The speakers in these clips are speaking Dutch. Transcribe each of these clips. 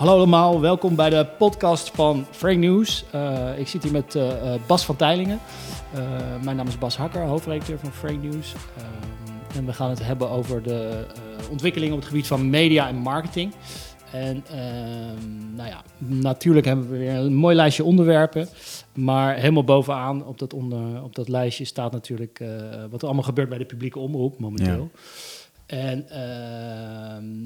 Hallo allemaal, welkom bij de podcast van Frank News. Uh, ik zit hier met uh, Bas van Teilingen. Mijn naam is Bas Hakker, hoofdredacteur van Frank News. en we gaan het hebben over de ontwikkeling op het gebied van media en marketing. En ehm, nou ja, natuurlijk hebben we weer een mooi lijstje onderwerpen. Maar helemaal bovenaan op dat, onder, op dat lijstje staat natuurlijk wat er allemaal gebeurt bij de publieke omroep momenteel. Ja. En uh,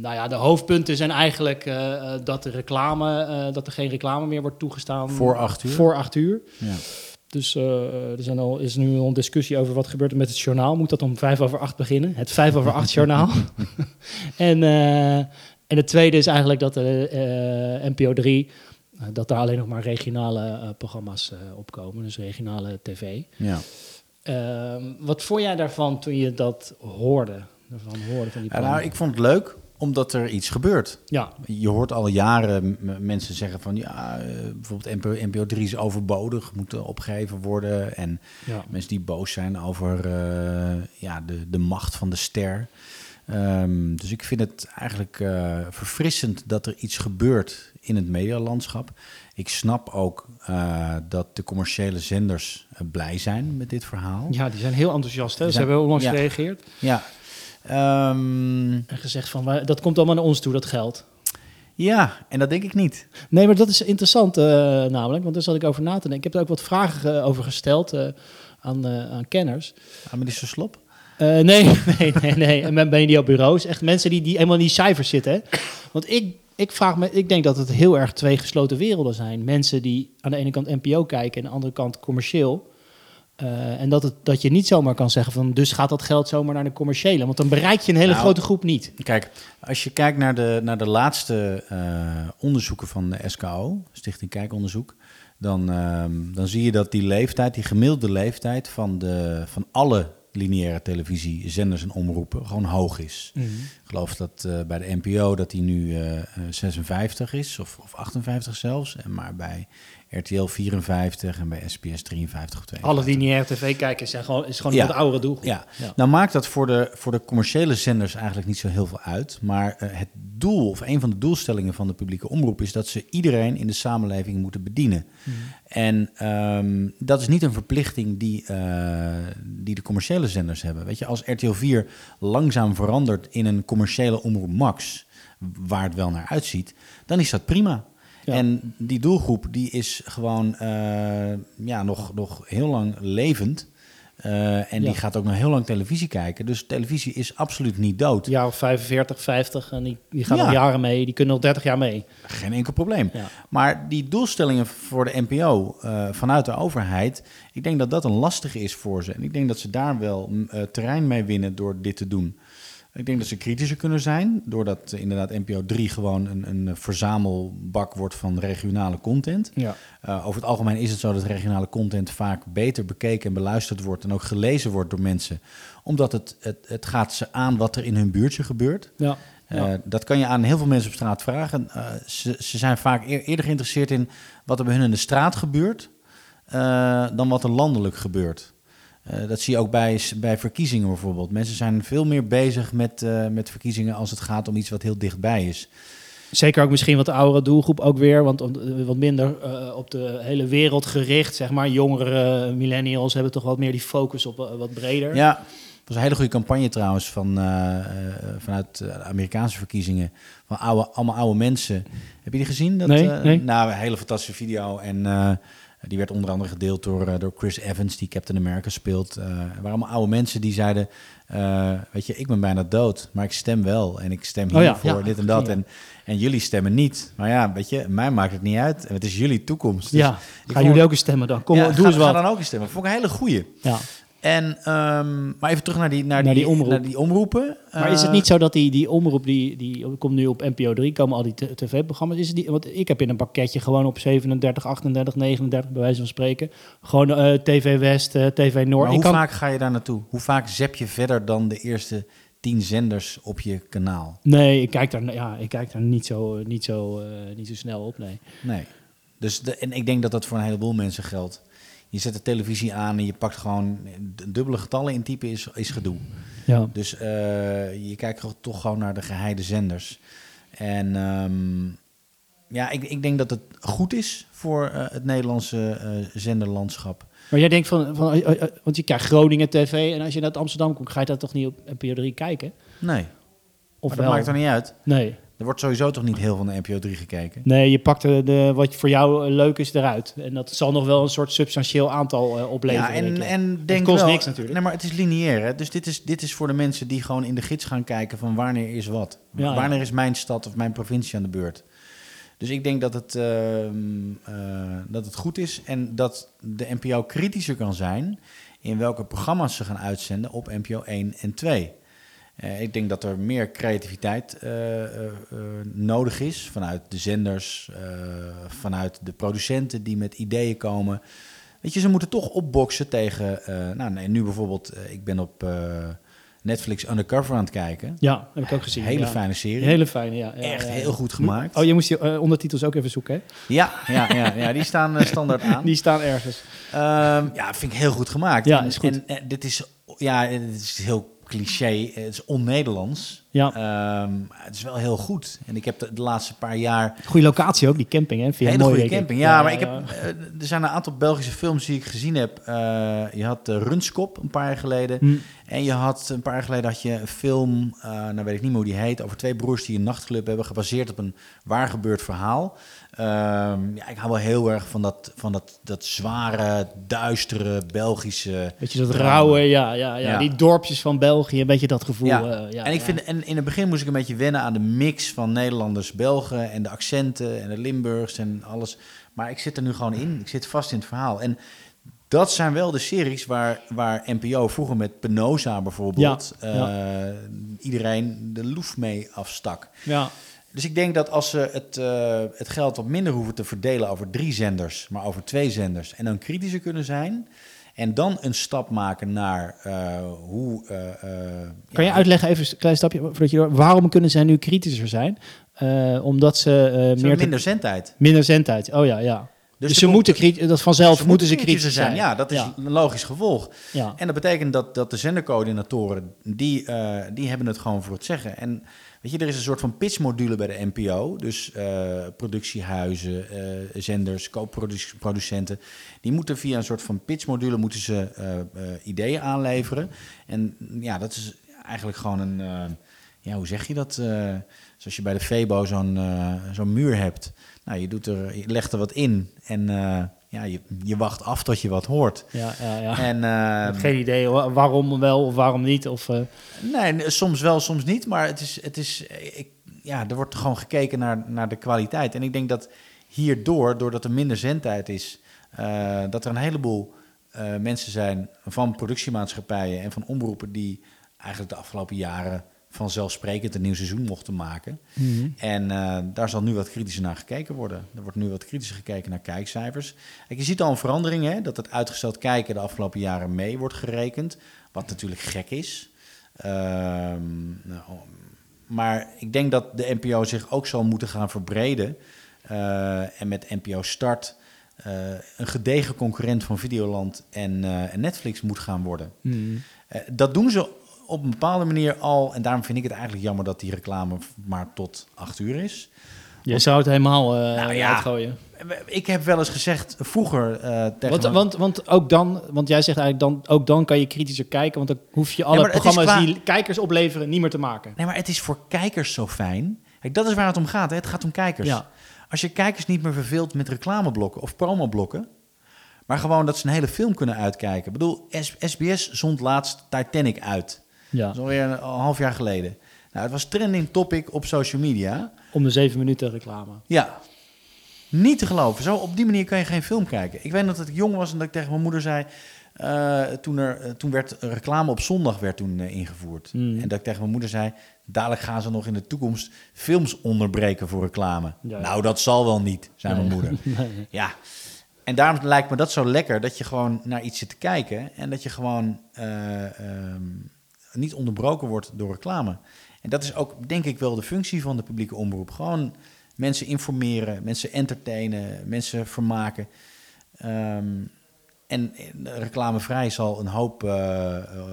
nou ja, de hoofdpunten zijn eigenlijk uh, dat, de reclame, uh, dat er geen reclame meer wordt toegestaan. Voor acht uur? Voor acht uur. Ja. Dus er zijn al, is nu al een discussie over wat gebeurt er met het journaal. Moet dat om vijf over acht beginnen? Het vijf over acht journaal. en, en het tweede is eigenlijk dat de NPO 3... dat daar alleen nog maar regionale programma's opkomen. Dus regionale tv. Ja. Ehm, wat vond jij daarvan toen je dat hoorde? Van horen van die ja, nou, ik vond het leuk omdat er iets gebeurt. Ja. Je hoort al jaren mensen zeggen van ja, uh, bijvoorbeeld NPO, NPO 3 is overbodig, moet opgegeven worden. En ja. mensen die boos zijn over uh, ja, de, de macht van de ster. Um, dus ik vind het eigenlijk uh, verfrissend dat er iets gebeurt in het medialandschap. Ik snap ook uh, dat de commerciële zenders blij zijn met dit verhaal. Ja, die zijn heel enthousiast. Hè? Ze hebben onlangs ja, gereageerd. Ja, Um, en gezegd van, dat komt allemaal naar ons toe, dat geld. Ja, en dat denk ik niet. Nee, maar dat is interessant uh, namelijk, want daar zat ik over na te denken. Ik heb er ook wat vragen uh, over gesteld uh, aan, aan kenners. Aan minister Slop? nee, nee, nee, nee. En ben je die op bureaus? Echt mensen die, die helemaal in die cijfers zitten. Hè? Want ik, ik vraag me, ik denk dat het heel erg twee gesloten werelden zijn. Mensen die aan de ene kant NPO kijken en aan de andere kant commercieel. Uh, en dat, het, dat je niet zomaar kan zeggen van dus gaat dat geld zomaar naar de commerciële. Want dan bereik je een hele nou, grote groep niet. Kijk, als je kijkt naar de, naar de laatste uh, onderzoeken van de SKO, Stichting Kijkonderzoek, dan, uh, dan zie je dat die leeftijd, die gemiddelde leeftijd van, de, van alle lineaire televisie, zenders en omroepen gewoon hoog is. Mm -hmm. Ik geloof dat uh, bij de NPO dat die nu 56 is, of, of 58 zelfs. En maar bij RTL 54 en bij SBS 53 of 52. Alle lineaire tv-kijkers zijn gewoon, is gewoon ja. een oudere doelgroep. Ja. ja. nou maakt dat voor de, voor de commerciële zenders eigenlijk niet zo heel veel uit. Maar uh, het doel, of een van de doelstellingen van de publieke omroep... is dat ze iedereen in de samenleving moeten bedienen. Mm. En um, dat is niet een verplichting die, uh, die de commerciële zenders hebben. Weet je, als RTL 4 langzaam verandert in een commerciële omroep max... waar het wel naar uitziet, dan is dat prima. En die doelgroep die is gewoon uh, ja, nog, nog heel lang levend. Uh, en die gaat ook nog heel lang televisie kijken. Dus televisie is absoluut niet dood. Ja, 45, 50 en die, die gaan ja. al jaren mee. Die kunnen al 30 jaar mee. Geen enkel probleem. Ja. Maar die doelstellingen voor de NPO uh, vanuit de overheid... ik denk dat dat een lastige is voor ze. En ik denk dat ze daar wel terrein mee winnen door dit te doen. Ik denk dat ze kritischer kunnen zijn, doordat inderdaad NPO 3 gewoon een, een verzamelbak wordt van regionale content. Ja. Uh, over het algemeen is het zo dat regionale content vaak beter bekeken en beluisterd wordt en ook gelezen wordt door mensen, omdat het, het, het gaat ze aan wat er in hun buurtje gebeurt. Ja. Uh, dat kan je aan heel veel mensen op straat vragen. Uh, ze, ze zijn vaak eerder geïnteresseerd in wat er bij hun in de straat gebeurt, dan wat er landelijk gebeurt. Uh, dat zie je ook bij, bij verkiezingen bijvoorbeeld. Mensen zijn veel meer bezig met, uh, met verkiezingen als het gaat om iets wat heel dichtbij is. Zeker ook misschien wat oudere doelgroep ook weer, want wat minder uh, op de hele wereld gericht, zeg maar. Jongere millennials hebben toch wat meer die focus op wat breder. Ja, het was een hele goede campagne trouwens van, vanuit de Amerikaanse verkiezingen. Van oude, allemaal oude mensen. Heb je die gezien? Dat, nee, nee. Nou, een hele fantastische video en... Die werd onder andere gedeeld door, uh, door Chris Evans, die Captain America speelt. Uh, er waren allemaal oude mensen die zeiden: uh, Weet je, ik ben bijna dood, maar ik stem wel. En ik stem hier oh ja, voor ja, dit en dat. En, en jullie stemmen niet. Maar ja, weet je, mij maakt het niet uit. Het is jullie toekomst. Dus ja, gaan jullie ook eens stemmen dan? Kom, doe ga, eens wat. Ga dan ook eens stemmen. Dat vond ik een hele goeie. Ja. En, um, maar even terug naar die, naar, naar die, die, omroep. naar die omroepen. Maar is het niet zo dat die, die omroep, die, die komt nu op NPO 3, komen al die tv-programma's. Is het die, want ik heb in een pakketje gewoon op 37, 38, 39, bij wijze van spreken. Gewoon uh, TV West, uh, TV Noord. Maar hoe kan... vaak ga je daar naartoe? Hoe vaak zep je verder dan de eerste tien zenders op je kanaal? Nee, ik kijk daar, ja, ik kijk daar niet, zo, niet, zo, niet zo snel op, nee. Nee. Dus de, en ik denk dat dat voor een heleboel mensen geldt. Je zet de televisie aan en je pakt gewoon dubbele getallen in typen is, is gedoe. Ja. Dus uh, je kijkt toch gewoon naar de geheide zenders. En um, ja, ik, ik denk dat het goed is voor het Nederlandse zenderlandschap. Maar jij denkt van, van want je krijgt Groningen TV en als je naar Amsterdam komt, ga je dat toch niet op NPO 3 kijken? Nee. Of maar dat maakt er niet uit. Nee. Er wordt sowieso toch niet heel van de NPO 3 gekeken? Nee, je pakt de, wat voor jou leuk is eruit. En dat zal nog wel een soort substantieel aantal uh, opleveren. Ja, en, en denk het kost wel, niks natuurlijk. Nee, maar het is lineair. Hè? Dus dit is, dit is voor de mensen die gewoon in de gids gaan kijken van wanneer is wat. Ja, wanneer is mijn stad of mijn provincie aan de beurt. Dus ik denk dat het, uh, uh, dat het goed is en dat de NPO kritischer kan zijn in welke programma's ze gaan uitzenden op NPO 1 en 2. Uh, ik denk dat er meer creativiteit uh, uh, nodig is vanuit de zenders, vanuit de producenten die met ideeën komen. Weet je, ze moeten toch opboksen tegen. nou, nee, nu bijvoorbeeld, ik ben op Netflix Undercover aan het kijken. Ja, heb ik ook gezien. Hele fijne serie. Hele fijne, ja. Echt heel goed gemaakt. Oh, je moest die ondertitels ook even zoeken, hè? Ja, ja, ja, ja die staan standaard aan. Die staan ergens. Um, ja, vind ik heel goed gemaakt. Ja, is goed. En, en dit is, ja, dit is heel cliché, het is on-Nederlands. Ja. Um, het is wel heel goed. En ik heb de, de laatste paar jaar... Goede locatie ook, die camping, hè? Vind hele goede camping, ja. maar ik heb, uh, er zijn een aantal Belgische films die ik gezien heb. Uh, je had uh, Runskop een paar jaar geleden. Hm. En je had een paar jaar geleden had je een film, nou weet ik niet meer hoe die heet... over twee broers die een nachtclub hebben... gebaseerd op een waar gebeurd verhaal. Um, ja, ik hou wel heel erg van dat, van dat, dat zware, duistere Belgische. Weet je, dat rauwe, ja, ja, ja, Die dorpjes van België, een beetje dat gevoel. Ja. Uh, ja en ik vind, en in het begin moest ik een beetje wennen aan de mix van Nederlanders, Belgen en de accenten en de Limburgs en alles. Maar ik zit er nu gewoon in. Ik zit vast in het verhaal. En dat zijn wel de series waar, waar NPO vroeger met Penosa bijvoorbeeld uh, iedereen de loef mee afstak. Ja. Dus ik denk dat als ze het, uh, het geld wat minder hoeven te verdelen over drie zenders, maar over twee zenders, en dan kritischer kunnen zijn, en dan een stap maken naar uh, hoe. Uh, kan je uitleggen, even een klein stapje, voordat je, waarom kunnen zij nu kritischer zijn? omdat ze, ze meer minder zendtijd. Minder zendtijd, oh ja, ja. Dus, dus ze moeten dat vanzelf ze moeten ze kritisch zijn. Ja, dat is ja. een logisch gevolg. Ja. En dat betekent dat, dat de zendercoördinatoren, die, die hebben het gewoon voor het zeggen. En weet je, er is een soort van pitchmodule bij de NPO. Dus uh, productiehuizen, uh, zenders, koopproducenten. Die moeten via een soort van pitchmodule moeten ze ideeën aanleveren. En ja, dat is eigenlijk gewoon een, ja, hoe zeg je dat? zoals je bij de Febo zo'n zo'n muur hebt. Nou, je, doet er, je legt er wat in en ja, je, je wacht af tot je wat hoort. Ja, ja, ja. En, uh, geen idee waarom wel of waarom niet. Of, uh... Nee, soms wel, soms niet. Maar het is, het is, ik, ja, er wordt gewoon gekeken naar, naar de kwaliteit. En ik denk dat hierdoor, doordat er minder zendtijd is, dat er een heleboel mensen zijn van productiemaatschappijen en van omroepen die eigenlijk de afgelopen jaren vanzelfsprekend een nieuw seizoen mochten maken. Mm -hmm. En uh, daar zal nu wat kritischer naar gekeken worden. Er wordt nu wat kritischer gekeken naar kijkcijfers. Kijk, je ziet al een verandering, hè, dat het uitgesteld kijken de afgelopen jaren mee wordt gerekend. Wat natuurlijk gek is. Uh, nou, maar ik denk dat de NPO zich ook zal moeten gaan verbreden. Uh, en met NPO Start een gedegen concurrent van Videoland en, en Netflix moet gaan worden. Mm -hmm. dat doen ze op een bepaalde manier al, en daarom vind ik het eigenlijk jammer dat die reclame maar tot acht uur is. Je zou het helemaal uh, nou, ja, uitgooien. Ik heb wel eens gezegd vroeger uh, tegen want, want, want ook dan, want jij zegt eigenlijk dan ook dan kan je kritischer kijken, want dan hoef je alle nee, programma's qua... die kijkers opleveren niet meer te maken. Nee, maar het is voor kijkers zo fijn. Kijk, dat is waar het om gaat. Hè? Het gaat om kijkers. Ja. Als je kijkers niet meer verveelt met reclameblokken of promoblokken, maar gewoon dat ze een hele film kunnen uitkijken. Ik bedoel, SBS zond laatst Titanic uit. Ja. Dat is alweer een half jaar geleden. Nou, het was trending topic op social media. Om de zeven minuten reclame. Ja. Niet te geloven. Zo op die manier kan je geen film kijken. Ik weet dat ik jong was en dat ik tegen mijn moeder zei... Uh, toen, er, uh, toen werd reclame op zondag werd toen uh, ingevoerd. Mm. En dat ik tegen mijn moeder zei... dadelijk gaan ze nog in de toekomst films onderbreken voor reclame. Ja, ja. Nou, dat zal wel niet, zei nee. mijn moeder. nee. Ja. En daarom lijkt me dat zo lekker... dat je gewoon naar iets zit te kijken... en dat je gewoon... Um, niet onderbroken wordt door reclame. En dat is ook, denk ik, wel de functie van de publieke omroep. Gewoon mensen informeren, mensen entertainen, mensen vermaken. Um, en reclamevrij zal een hoop uh, uh,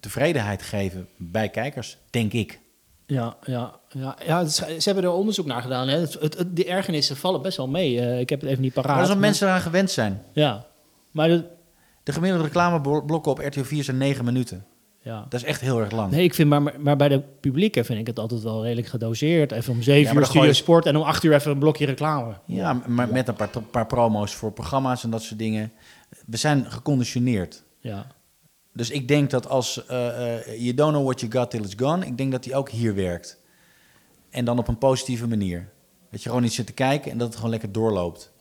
tevredenheid geven bij kijkers, denk ik. Ja, ja, ja, ja ze hebben er onderzoek naar gedaan. Hè. Het, ergernissen vallen best wel mee. Uh, ik heb het even niet paraat. Maar dat is mensen eraan gewend zijn. Ja, maar... De, de gemiddelde reclameblokken op RTL 4 zijn 9 minuten. Ja. Dat is echt heel erg lang. Nee, ik vind maar, maar bij de publieke vind ik het altijd wel redelijk gedoseerd. Even om 7 uur studio sport en om 8 uur even een blokje reclame. Ja, maar met een paar, paar promo's voor programma's en dat soort dingen. We zijn geconditioneerd. Ja. Dus ik denk dat als uh, uh, You Don't Know What You Got Till It's Gone... ik denk dat die ook hier werkt. En dan op een positieve manier. Dat je gewoon niet zit te kijken en dat het gewoon lekker doorloopt.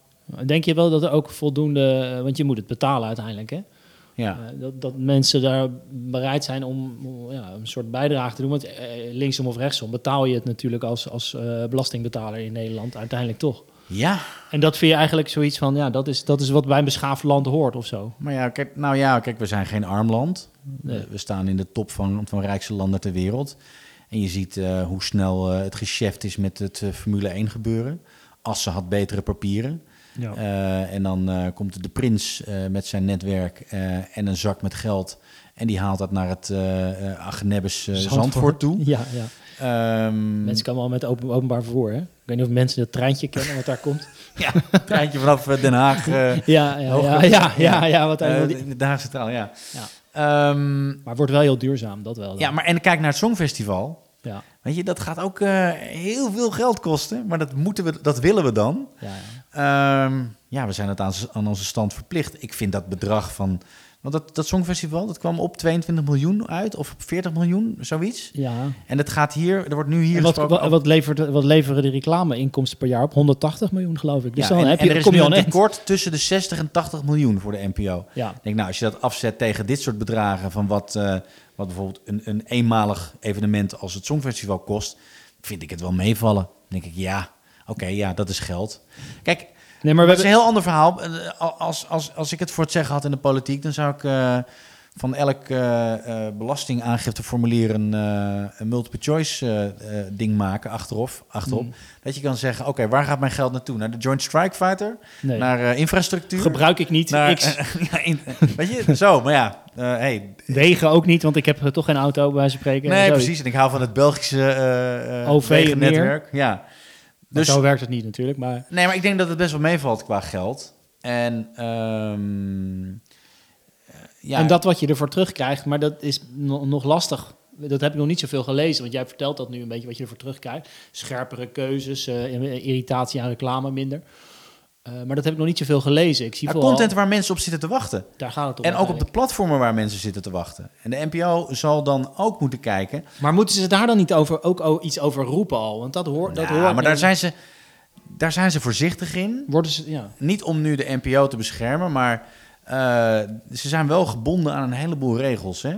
Denk je wel dat er ook voldoende... Want je moet het betalen uiteindelijk, hè? Ja. Uh, dat, dat mensen daar bereid zijn om, ja, een soort bijdrage te doen. Want linksom of rechtsom betaal je het natuurlijk als, als belastingbetaler in Nederland uiteindelijk toch. Ja. En dat vind je eigenlijk zoiets van, ja, dat is, dat is wat bij een beschaafd land hoort of zo. Maar ja, kijk, nou ja, kijk, we zijn geen arm land. We, staan in de top van, van rijkste landen ter wereld. En je ziet uh, hoe snel uh, het geschäft is met het uh, Formule 1 gebeuren. Assen had betere papieren. Ja. en dan komt de prins met zijn netwerk en een zak met geld. En die haalt dat naar het uh, Agenebbes Zandvoort. Zandvoort toe. Ja, ja. Um, mensen komen al met open, openbaar vervoer, hè? Ik weet niet of mensen dat treintje kennen wat daar komt. ja, treintje vanaf Den Haag. Uh, ja, ja, ja, ja, ja, ja, wat uh, Den Haagse taal, ja. ja. Um, maar het wordt wel heel duurzaam, dat wel. Dan. Ja, maar en kijk naar het Songfestival. Ja. Weet je, dat gaat ook uh, heel veel geld kosten, maar dat, moeten we, dat willen we dan. Ja. Um, ja we zijn het aan, aan onze stand verplicht. Ik vind dat bedrag van want dat, dat Songfestival, dat kwam op 22 miljoen uit, of 40 miljoen, zoiets. Ja. En het gaat hier, er wordt nu hier en wat, wat, wat, levert, wat leveren de reclameinkomsten per jaar op? 180 miljoen, geloof ik. Dus ja, dan en, heb je, en er is kom je een tekort tussen de 60 en 80 miljoen voor de NPO. Ja. Ik denk, nou, als je dat afzet tegen dit soort bedragen van wat, uh, wat bijvoorbeeld een, een eenmalig evenement als het Songfestival kost, vind ik het wel meevallen. Dan denk ik, ja, okay, ja, dat is geld. Kijk, Nee, maar, het is een heel ander verhaal. Eh, als, als, als ik het voor het zeggen had in de politiek, dan zou ik uh, van elk uh, belastingaangifteformulier een, een multiple choice ding maken achterop. achterop mm. Dat je kan zeggen, oké, waar gaat mijn geld naartoe? Naar de Joint Strike Fighter? Nee. Naar infrastructuur? Gebruik ik niet. Naar, X. ja, in, weet je, zo, maar ja. hey. Wegen ook niet, want ik heb toch geen auto bij ze spreken. Nee, precies. En ik hou van het Belgische OV-netwerk. Ja. Dus, zo werkt het niet natuurlijk. Maar... Nee, maar ik denk dat het best wel meevalt qua geld. En, um, ja. en dat wat je ervoor terugkrijgt, maar dat is nog lastig. Dat heb ik nog niet zoveel gelezen, want jij vertelt dat nu een beetje wat je ervoor terugkrijgt. Scherpere keuzes, uh, irritatie aan reclame minder. Uh, maar dat heb ik nog niet zoveel gelezen. Ik zie vooral... content waar mensen op zitten te wachten. Daar gaat het om. En ook op de platformen waar mensen zitten te wachten. En de NPO zal dan ook moeten kijken. Maar moeten ze daar dan niet over, ook iets over roepen al? Want dat, hoort. dat hoort. Maar daar zijn, ze, daar zijn ze voorzichtig in. Worden ze, ja. Niet om nu de NPO te beschermen, maar uh, ze zijn wel gebonden aan een heleboel regels. Hè?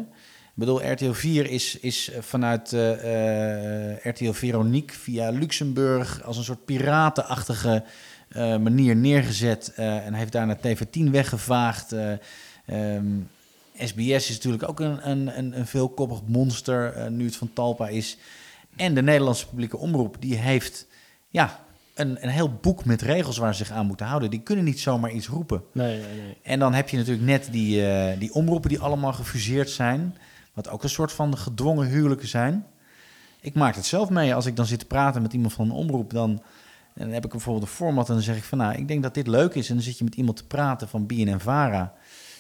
Ik bedoel, RTL 4 is, is vanuit uh, uh, RTL Veronique via Luxemburg als een soort piratenachtige manier neergezet uh, en heeft daarna TV10 weggevaagd. Uh, um, SBS is natuurlijk ook een, een, een veelkoppig monster, nu het van Talpa is. En de Nederlandse publieke omroep, die heeft ja, een, een heel boek met regels waar ze zich aan moeten houden. Die kunnen niet zomaar iets roepen. Nee, nee, nee. En dan heb je natuurlijk net die, die omroepen die allemaal gefuseerd zijn. Wat ook een soort van gedwongen huwelijken zijn. Ik maak het zelf mee. Als ik dan zit te praten met iemand van een omroep, dan en dan heb ik bijvoorbeeld een format en dan zeg ik van nou, ik denk dat dit leuk is. En dan zit je met iemand te praten van BNN-VARA.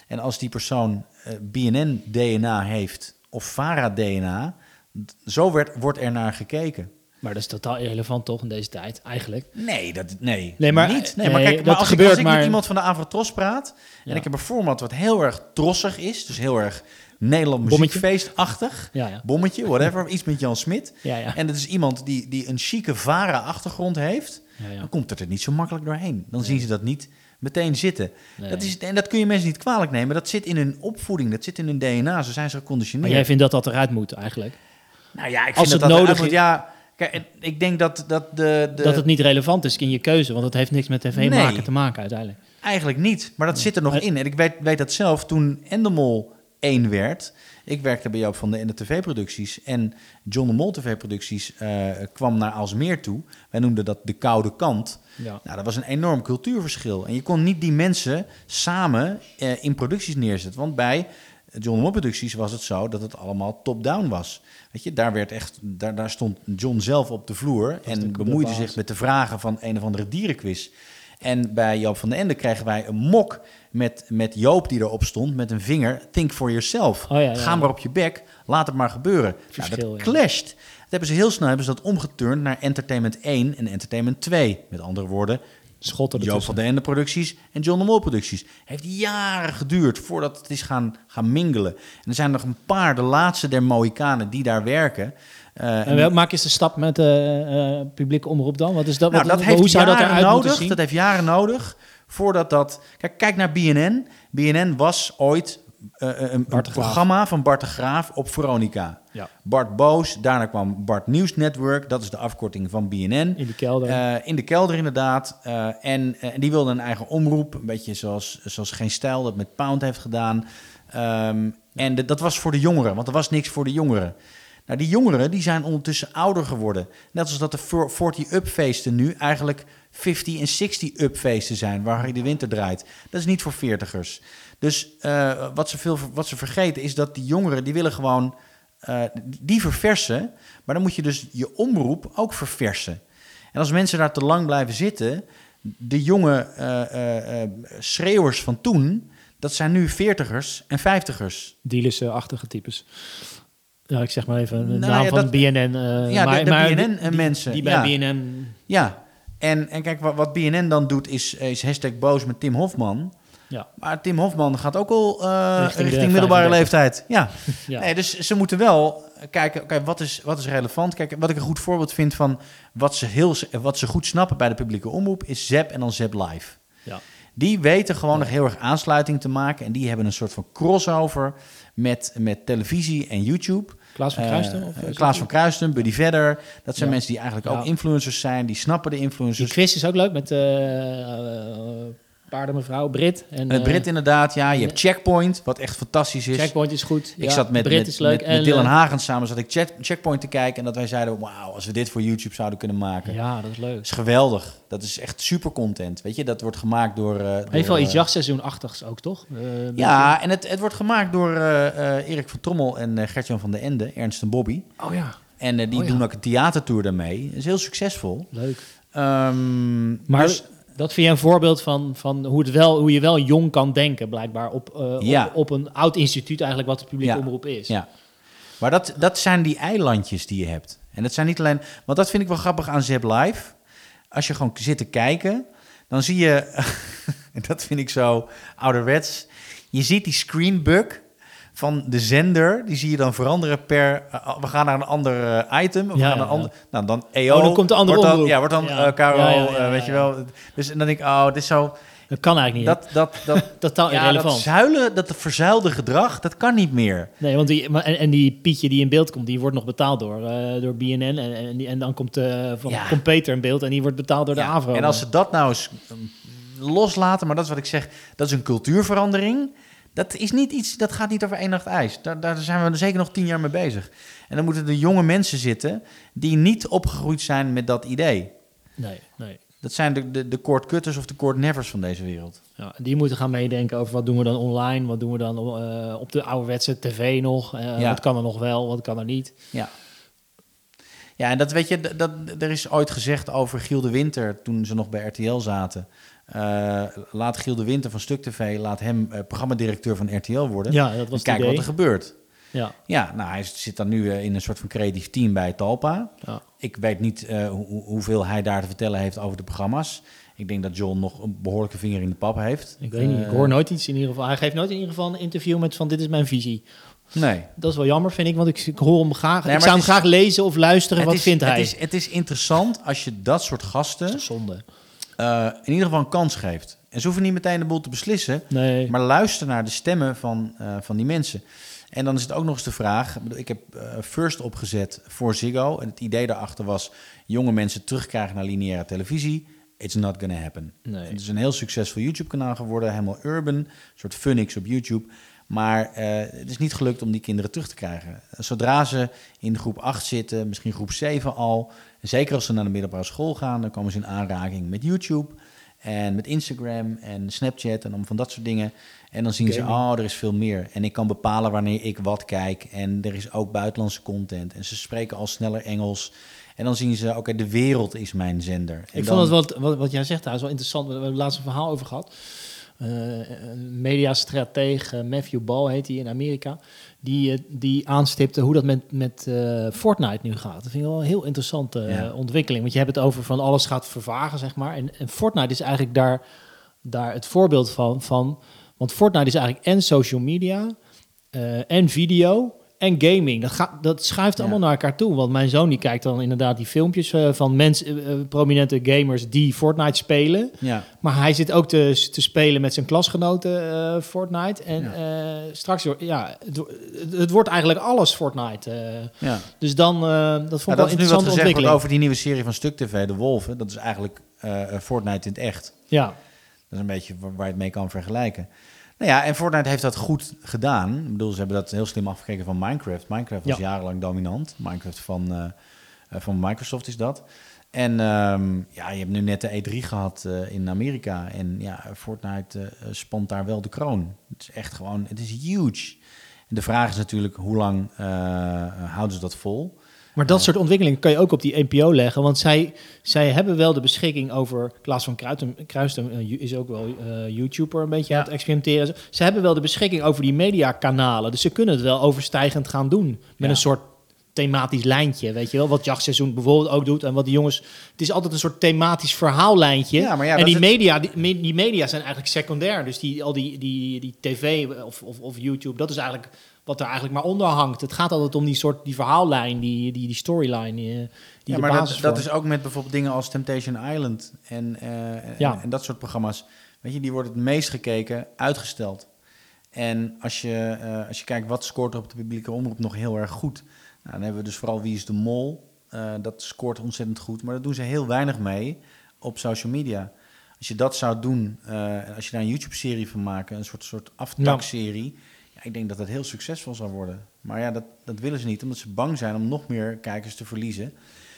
En als die persoon uh, eh, BNN-DNA heeft of VARA-DNA, zo werd, wordt er naar gekeken. Maar dat is totaal irrelevant toch in deze tijd, eigenlijk? Nee, dat, nee, nee maar, niet. Nee, maar kijk, maar als, gebeurt, ik, als ik met iemand van de Avrotros praat... en ik heb een format wat heel erg trossig is... dus heel erg Nederland muziekfeestachtig. Ja, ja. Bommetje, whatever. iets met Jan Smit. Ja. En dat is iemand die, die een chique vara-achtergrond heeft. Dan komt het er niet zo makkelijk doorheen. Dan zien ze dat niet meteen zitten. Dat is, en dat kun je mensen niet kwalijk nemen. Dat zit in hun opvoeding, dat zit in hun DNA. Zo zijn ze geconditioneerd. Maar jij vindt dat dat eruit moet eigenlijk? Nou ja, ik vind dat het dat nodig is. Ja, kijk, ik denk dat, dat de, de... Dat het niet relevant is in je keuze, want het heeft niks met tv maken te maken uiteindelijk. Eigenlijk niet, maar dat zit er nog in. En ik weet, weet dat zelf toen Endemol één werd. Ik werkte bij Joop van de, in de tv-producties. En John de Mol tv-producties uh, kwam naar Alsmeer toe. Wij noemden dat de koude kant. Ja. Nou, dat was een enorm cultuurverschil. En je kon niet die mensen samen uh, in producties neerzetten. Want bij John de Mol producties was het zo dat het allemaal top-down was. Weet je, daar, werd echt, daar, daar stond John zelf op de vloer en bemoeide zich met de vragen van een of andere dierenquiz. En bij Joop van den Ende kregen wij een mok met, met Joop die erop stond met een vinger. Think for yourself. Oh ja, ja, Ga maar op je bek, laat het maar gebeuren. Nou, dat clasht. Dat hebben ze heel snel hebben ze dat omgeturnd naar Entertainment 1 en Entertainment 2. Met andere woorden, Schotten Joop van den Ende producties en John de Mol producties. Heeft jaren geduurd voordat het is gaan, gaan mingelen. En er zijn nog een paar, de laatste der Mohikanen, die daar werken. Uh, en welk maak je de stap met de uh, uh, publieke omroep dan? Wat is dat? Nou, wat, dat heeft hoe zou dat eruit nodig? Zien? Dat heeft jaren nodig voordat dat. Kijk, kijk naar BNN. BNN was ooit een, een programma van Bart de Graaf op Veronica. Ja. Bart Boos, daarna kwam Bart Nieuws Network, dat is de afkorting van BNN. In de kelder. In de kelder inderdaad. En, en die wilde een eigen omroep, een beetje zoals, zoals Geen Stijl dat met Pound heeft gedaan. Um, en de, dat was voor de jongeren, want er was niks voor de jongeren. Nou, die jongeren die zijn ondertussen ouder geworden. Net als dat de 40-up feesten nu eigenlijk 50 en 60-up feesten zijn, waar je de winter draait. Dat is niet voor veertigers. Dus uh, wat, ze veel, wat ze vergeten is dat die jongeren, die willen gewoon, uh, die verversen. Maar dan moet je dus je omroep ook verversen. En als mensen daar te lang blijven zitten, de jonge uh, schreeuwers van toen, dat zijn nu veertigers en vijftigers. Dealers-achtige types. Ja, ik zeg maar even de nou, naam ja, van dat, BNN. Uh, ja, maar, de, de BNN-mensen. Die, die, bij ja. BNN... Ja, en, en kijk, wat, wat BNN dan doet, is, is hashtag boos met Tim Hofman. Ja. Maar Tim Hofman gaat ook al uh, richting, richting middelbare leeftijd. Ja. ja. Nee, dus ze moeten wel kijken, okay, wat, is, wat is relevant? Kijk, wat ik een goed voorbeeld vind van wat ze, heel, wat ze goed snappen bij de publieke omroep, is Zep en dan Zep Live. Ja. Die weten gewoon ja. nog heel erg aansluiting te maken. En die hebben een soort van crossover met, met televisie en YouTube. Klaas van Kruisten? Of uh, Klaas van Kruisten, Buddy Vedder. Dat zijn ja. mensen die eigenlijk ook influencers zijn. Die snappen de influencers. Die quiz is ook leuk met... Paardenmevrouw, Brit. En, uh, Brit inderdaad, ja. Je hebt Checkpoint, wat echt fantastisch is. Checkpoint is goed. Ik ja, zat met, Brit met, is leuk. met, met Dylan Hagen samen, zat ik check, Checkpoint te kijken... en dat wij zeiden, wauw, als we dit voor YouTube zouden kunnen maken. Ja, dat is leuk. Dat is geweldig. Dat is echt super content. Weet je, dat wordt gemaakt door... Uh, Heeft wel iets jachtseizoenachtigs ook, toch? Uh, ja, en het, het wordt gemaakt door Erik van Trommel en Gertjan van der Ende, Ernst en Bobby. Oh ja. En die oh, doen ook een theatertour daarmee. Dat is heel succesvol. Leuk. Um, maar... Dus, dat vind je een voorbeeld van, van hoe, het wel, hoe je wel jong kan denken, blijkbaar, op, uh, ja. op, op, een oud instituut eigenlijk wat de publieke ja. omroep is. Ja, maar dat, dat zijn die eilandjes die je hebt. En dat zijn niet alleen... Want dat vind ik wel grappig aan Zep Live. Als je gewoon zit te kijken, dan zie je... en dat vind ik zo ouderwets. Je ziet die screenbug van de zender, die zie je dan veranderen per... Uh, we gaan naar een ander uh, item. We Ja, gaan naar een ander... Nou, dan EO. Oh, dan komt de andere wordt dan. Ja, wordt dan Ja. eh, eh, weet je wel. Dus en dan denk ik, oh, dit is zo... Dat kan eigenlijk niet. Dat, dat, dat, Totaal ja, irrelevant. dat zuilen, dat verzuilde gedrag, dat kan niet meer. Nee, want die, maar, en, en die Pietje die in beeld komt, die wordt nog betaald door, eh, door BNN. En, en, die, en dan komt, eh van, Ja. komt Peter in beeld en die wordt betaald door de AVRO. En als ze dat nou eens um, loslaten, maar dat is wat ik zeg, dat is een cultuurverandering. Dat is niet iets, dat gaat niet over één nacht ijs. Daar, daar zijn we zeker nog tien jaar mee bezig. En dan moeten er jonge mensen zitten die niet opgegroeid zijn met dat idee. Nee, nee. Dat zijn de, de, de Court Cutters of de Court Nevers van deze wereld. Ja, die moeten gaan meedenken over wat doen we dan online, wat doen we dan eh, op de ouderwetse tv nog, eh, Ja. wat kan er nog wel, wat kan er niet. Ja. Ja, en dat weet je, dat, dat, er is ooit gezegd over Giel de Winter toen ze nog bij RTL zaten. Eh, laat Giel de Winter van Stuk TV, laat hem eh, programmadirecteur van RTL worden. Ja, dat en was kijken idee. wat er gebeurt. Ja, Ja, nou, hij zit dan nu eh, in een soort van creatief team bij Talpa. ja. Ik weet niet hoe- hoeveel hij daar te vertellen heeft over de programma's. Ik denk dat John nog een behoorlijke vinger in de pap heeft. ik weet niet, ik hoor nooit iets in ieder geval. Hij geeft nooit in ieder geval een interview met van dit is mijn visie. Nee. Dat is wel jammer, vind ik, want ik, ik hoor hem graag. Nee, ik zou hem is- graag lezen of luisteren. Wat is, vindt hij? Het is, het is interessant als je dat soort gasten zonde. Eh, in ieder geval een kans geeft. En ze hoeven niet meteen de boel te beslissen. Nee. Maar luister naar de stemmen van, eh, van die mensen. En dan is het ook nog eens de vraag... ik heb eh, First opgezet voor Ziggo. En het idee daarachter was... jonge mensen terugkrijgen naar lineaire televisie. It's not gonna happen. Nee. Het is een heel succesvol YouTube-kanaal geworden. Helemaal urban. Een soort Funix op YouTube. Maar het is niet gelukt om die kinderen terug te krijgen. Zodra ze in groep 8 zitten, misschien groep 7 al... en zeker als ze naar de middelbare school gaan... dan komen ze in aanraking met YouTube... En met Instagram en Snapchat en dan van dat soort dingen. En dan zien ze, oh, er is veel meer. En ik kan bepalen wanneer ik wat kijk. En er is ook buitenlandse content. En ze spreken al sneller Engels. En dan zien ze, oké, de wereld is mijn zender. En ik dan, vond het wat, wat, wat jij zegt daar is wel interessant. We hebben het laatste verhaal over gehad. Uh, mediastratege Matthew Ball heet hij in Amerika. Die, uh, die aanstipte hoe dat met, met uh, Fortnite nu gaat. Dat vind ik wel een heel interessante ja. ontwikkeling. Want je hebt het over van alles gaat vervagen, zeg maar. En, en Fortnite is eigenlijk daar, daar het voorbeeld van, van. Want Fortnite is eigenlijk en social media en video en gaming. Dat, gaat, dat schuift ja. allemaal naar elkaar toe. Want mijn zoon die kijkt dan inderdaad die filmpjes uh, van mensen, uh, prominente gamers die Fortnite spelen. Ja. Maar hij zit ook te, te spelen met zijn klasgenoten uh, Fortnite. En ja. straks, ja, het, het, wordt eigenlijk alles Fortnite. ja. Dus dan, dat vond ik wel is nu wat wordt over die nieuwe serie van Stuk TV, De Wolven. Dat is eigenlijk Fortnite in het echt. Ja. Dat is een beetje waar je het mee kan vergelijken. Nou ja, en Fortnite heeft dat goed gedaan. Ik bedoel, ze hebben dat heel slim afgekeken van Minecraft. Minecraft was ja. jarenlang dominant. Minecraft van, uh, van Microsoft is dat. En um, ja, je hebt nu net de E3 gehad uh, in Amerika. En ja, Fortnite uh, spant daar wel de kroon. Het is echt gewoon, het is huge. En de vraag is natuurlijk, hoe lang houden ze dat vol? Maar dat soort ontwikkelingen kan je ook op die NPO leggen. Want zij, zij hebben wel de beschikking over... Klaas van Kruisten, Kruisten is ook wel uh, YouTuber een beetje ja. aan het experimenteren. Ze hebben wel de beschikking over die mediakanalen. Dus ze kunnen het wel overstijgend gaan doen. Met ja. een soort thematisch lijntje, weet je wel? Wat jachtseizoen bijvoorbeeld ook doet. En wat die jongens... Het is altijd een soort thematisch verhaallijntje. Ja, maar ja, en die media, die, die, media zijn eigenlijk secundair. Dus die, al die, die, die tv of, of, of YouTube, dat is eigenlijk wat er eigenlijk maar onder hangt. Het gaat altijd om die soort die verhaallijn, die, die, die storyline. Die, die ja, maar dat, dat, is ook met bijvoorbeeld dingen als Temptation Island en, uh, ja. en, en, dat soort programma's. Weet je, die worden het meest gekeken, uitgesteld. En als je, uh, als je kijkt wat scoort er op de publieke omroep nog heel erg goed. Nou, dan hebben we dus vooral Wie is de Mol. Uh, dat scoort ontzettend goed, maar daar doen ze heel weinig mee op social media. Als je dat zou doen, als je daar een YouTube-serie van maakt, een soort, soort aftakserie... Ja ik denk dat dat heel succesvol zal worden. Maar ja, dat, dat willen ze niet, omdat ze bang zijn om nog meer kijkers te verliezen.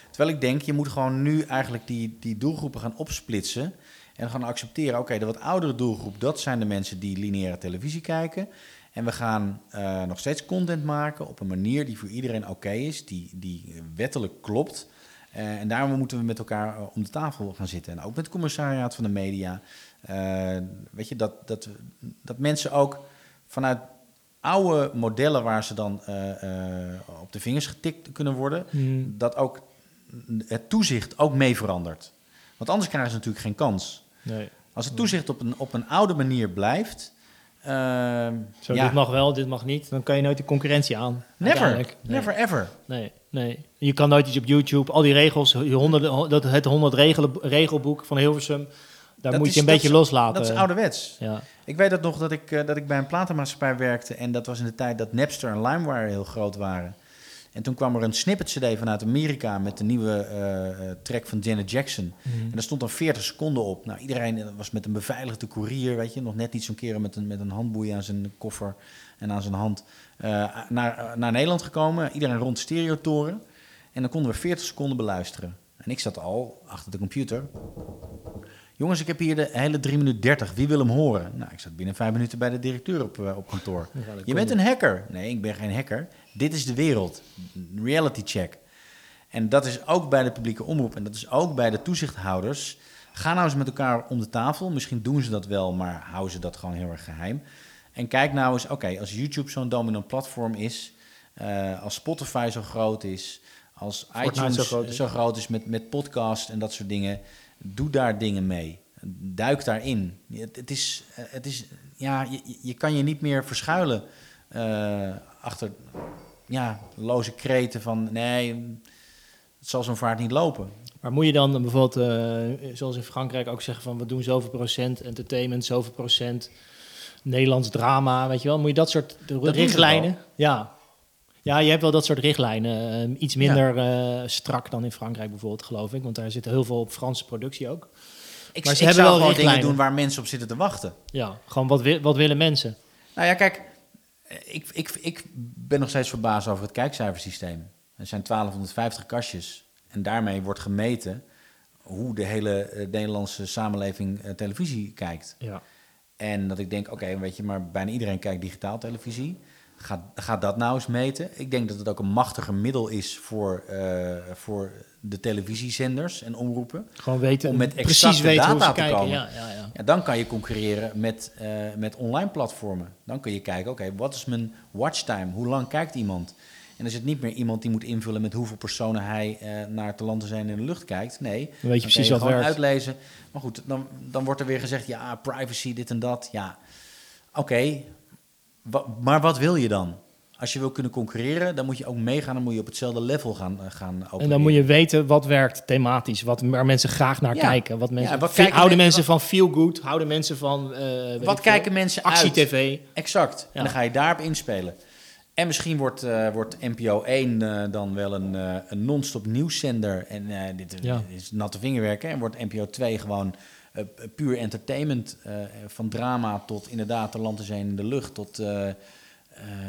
Terwijl ik denk, je moet gewoon nu eigenlijk die, die doelgroepen gaan opsplitsen. En gaan accepteren, oké, de wat oudere doelgroep, dat zijn de mensen die lineaire televisie kijken. En we gaan uh, nog steeds content maken op een manier die voor iedereen oké is, die, die wettelijk klopt. Uh, en daarom moeten we met elkaar uh, om de tafel gaan zitten. En ook met het commissariaat van de media. weet je, dat, dat, dat mensen ook vanuit oude modellen waar ze dan uh, uh, op de vingers getikt kunnen worden, mm. dat ook het toezicht ook mee verandert. Want anders krijgen ze natuurlijk geen kans. Nee. Als het toezicht op een, op een oude manier blijft. Uh, Zo, ja. dit mag wel, dit mag niet. Dan kan je nooit de concurrentie aan. Never, nee. never ever. Nee, nee. Je kan nooit iets op YouTube, al die regels, honderden, dat, het 100 regelen, regelboek van Hilversum. Daar dat moet is, je een beetje loslaten. Dat is ouderwets. Ja. Ik weet dat nog dat ik, uh, dat ik bij een platenmaatschappij werkte. En dat was in de tijd dat Napster en LimeWire heel groot waren. En toen kwam er een snippet-cd vanuit Amerika met de nieuwe uh, track van Janet Jackson. Mhm. En daar stond dan 40 seconden op. Nou, iedereen was met een beveiligde koerier, weet je. Nog net niet zo'n keer met een, met een handboei aan zijn koffer en aan zijn hand. Uh, naar, naar Nederland gekomen. Iedereen rond de stereotoren. En dan konden we 40 seconden beluisteren. En ik zat al achter de computer. Jongens, ik heb hier de hele 3 minuten 30. Wie wil hem horen? Nou, ik zat binnen vijf minuten bij de directeur op, uh, op kantoor. Ja, je bent een hacker. Nee, ik ben geen hacker. Dit is de wereld. Reality check. En dat is ook bij de publieke omroep en dat is ook bij de toezichthouders. Ga nou eens met elkaar om de tafel. Misschien doen ze dat wel, maar houden ze dat gewoon heel erg geheim. En kijk nou eens, oké, als YouTube zo'n dominant platform is, uh, als Spotify zo groot is, als Fortnite iTunes zo groot is. zo groot is met, met podcast en dat soort dingen, doe daar dingen mee. Duik daarin. Het, het is, het is, ja, je, je kan je niet meer verschuilen uh, achter ja, loze kreten van nee, het zal zo'n vaart niet lopen. Maar moet je dan bijvoorbeeld, uh, zoals in Frankrijk ook zeggen van we doen zoveel procent entertainment, zoveel procent Nederlands drama, weet je wel? Moet je dat soort Dat richtlijnen? Ja. Ja, je hebt wel dat soort richtlijnen. Uh, iets minder ja. uh, strak dan in Frankrijk bijvoorbeeld, geloof ik. Want daar zit heel veel op Franse productie ook. Ik, maar ze ik hebben wel gewoon dingen doen waar mensen op zitten te wachten. Ja, gewoon wat, wi wat willen mensen? Nou ja, kijk, ik, ik, ik ben nog steeds verbaasd over het kijkcijfersysteem. Er zijn 1250 kastjes en daarmee wordt gemeten hoe de hele Nederlandse samenleving televisie kijkt. Ja. En dat ik denk, oké, weet je, maar bijna iedereen kijkt digitaal televisie. Ga, ga dat nou eens meten. Ik denk dat het ook een machtiger middel is voor, uh, voor de televisiezenders en omroepen. Gewoon weten, om met precies weten data hoe ze te kijken. komen. Ja, ja, ja. Ja, dan kan je concurreren met, uh, met online platformen. Dan kun je kijken, oké, wat is mijn watchtime? Hoe lang kijkt iemand? En is het niet meer iemand die moet invullen met hoeveel personen hij uh, naar te landen zijn in de lucht kijkt. Nee, dan weet je precies wat gewoon werkt. uitlezen. Maar goed, dan, dan wordt er weer gezegd, ja, privacy, dit en dat. Ja, oké, maar wat wil je dan? Als je wil kunnen concurreren, dan moet je ook meegaan. Dan moet je op hetzelfde level gaan, uh, gaan opereren. En dan moet je weten wat werkt thematisch. Wat, waar mensen graag naar Ja. kijken. Wat mensen, Ja, wat Veel- kijken houden men- mensen van feel good? Houden mensen van... eh, Wat veel, kijken mensen uit? Actie-tv. Exact. Ja. En dan ga je daarop inspelen. En misschien wordt, eh, wordt NPO 1 eh, dan wel een, een non-stop nieuwszender. En dit, Ja. dit is natte vingerwerken. En wordt NPO 2 gewoon eh, puur entertainment. eh, van drama tot inderdaad de landen zijn in de lucht. Tot eh, eh,